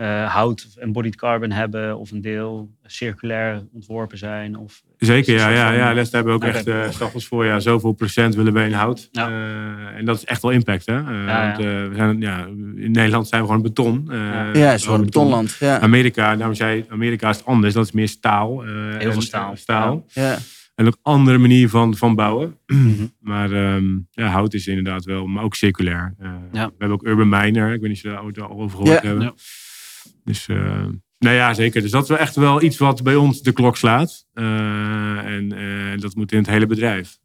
eh, hout of embodied carbon hebben, of een deel circulair ontworpen zijn? Of, Zeker, ja. ja, van- ja. Les hebben we ook Oké. echt eh stapels voor. Ja, zoveel procent willen we in hout. Ja. Eh, en dat is echt wel impact, hè. Eh, ja. Want, eh, we zijn, ja, in Nederland zijn we gewoon beton. eh, Ja. Het is gewoon een betonland. Ja. Amerika, daarom zei Amerika is het anders. Dat is meer staal. eh, Heel en- veel staal. staal. Ja. En ook andere manier van, van bouwen. Mhm. Maar ehm, ja, hout is inderdaad wel, maar ook circulair. Eh, Ja. We hebben ook Urban Miner. Ik weet niet of je daar al over gehoord Ja. hebben. Dus eh, nou ja, zeker. Dus dat is wel echt wel iets wat bij ons de klok slaat. Eh, en eh, dat moet in het hele bedrijf.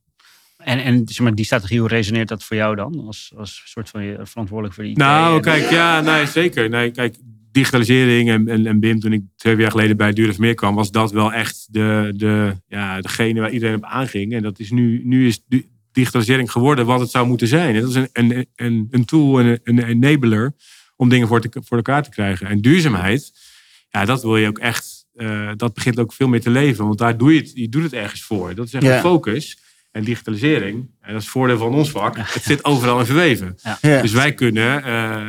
En, en zeg maar, die strategie, hoe resoneert dat voor jou dan? Als, als soort van je verantwoordelijk voor die IT? Nou, kijk, ja, nee, zeker. Nee, kijk, digitalisering en, en, en BIM, toen ik twee jaar geleden bij Duurder Meer kwam, was dat wel echt de, de, ja, degene waar iedereen op aanging. En dat is nu, nu is di- digitalisering geworden wat het zou moeten zijn. En dat is een, een, een, een tool en een, een enabler om dingen voor, te, voor elkaar te krijgen. En duurzaamheid, ja, dat wil je ook echt, eh, dat begint ook veel meer te leven. Want daar doe je het, je doet het ergens voor. Dat is echt een focus. En digitalisering, en dat is het voordeel van ons vak, het zit overal in verweven. Ja. Dus wij kunnen eh,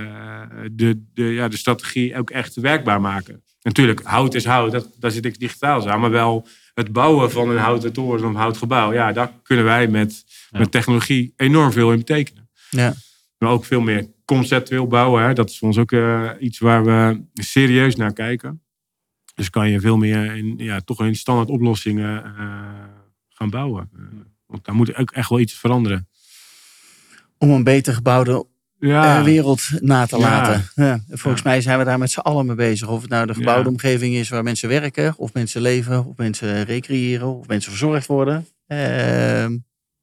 de, de, ja, de strategie ook echt werkbaar maken. Natuurlijk, hout is hout, dat, daar zit ik digitaal aan. Maar wel het bouwen van een houten toren of een houten gebouw. Ja, daar kunnen wij met, Ja. met technologie enorm veel in betekenen. Ja. Maar ook veel meer conceptueel bouwen. Hè. Dat is voor ons ook eh, iets waar we serieus naar kijken. Dus kan je veel meer in, ja, toch in standaard oplossingen eh, gaan bouwen. Eh, want daar moet ook echt wel iets veranderen. Om een beter gebouwde Ja, wereld na te Ja. laten. Ja. Volgens mij zijn we daar met z'n allen mee bezig. Of het nou de gebouwde omgeving is waar mensen werken, of mensen leven, of mensen recreëren, of mensen verzorgd worden. Ehm,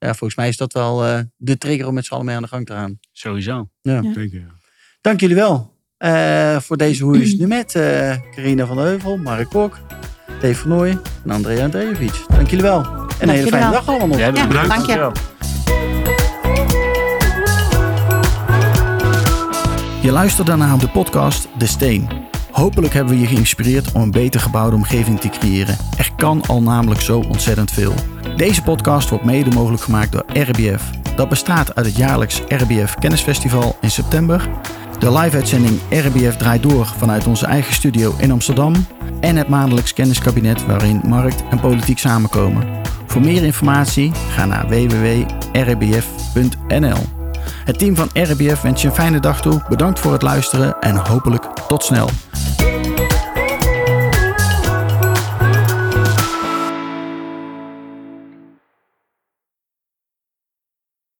ja, volgens mij is dat wel eh, de trigger om met z'n allen mee aan de gang te gaan. Sowieso. zeker. Ja. Dank jullie wel eh, voor deze Hoe is het nu met eh Carina van der Heuvel, Mark Kok, Dave van Nooy en Andrea Andrejevic. Dank jullie wel. En een hele fijne wel. dag allemaal nog. Jij Ja, bedankt. dank je. Je luisterde naar de podcast De Steen. Hopelijk hebben we je geïnspireerd om een beter gebouwde omgeving te creëren. Er kan al namelijk zo ontzettend veel. Deze podcast wordt mede mogelijk gemaakt door RBF. Dat bestaat uit het jaarlijks RBF Kennisfestival in september, de live-uitzending RBF draait door vanuit onze eigen studio in Amsterdam en het maandelijks kenniskabinet waarin markt en politiek samenkomen. Voor meer informatie ga naar www.rbf.nl. Het team van RBF wens je een fijne dag toe. Bedankt voor het luisteren en hopelijk tot snel.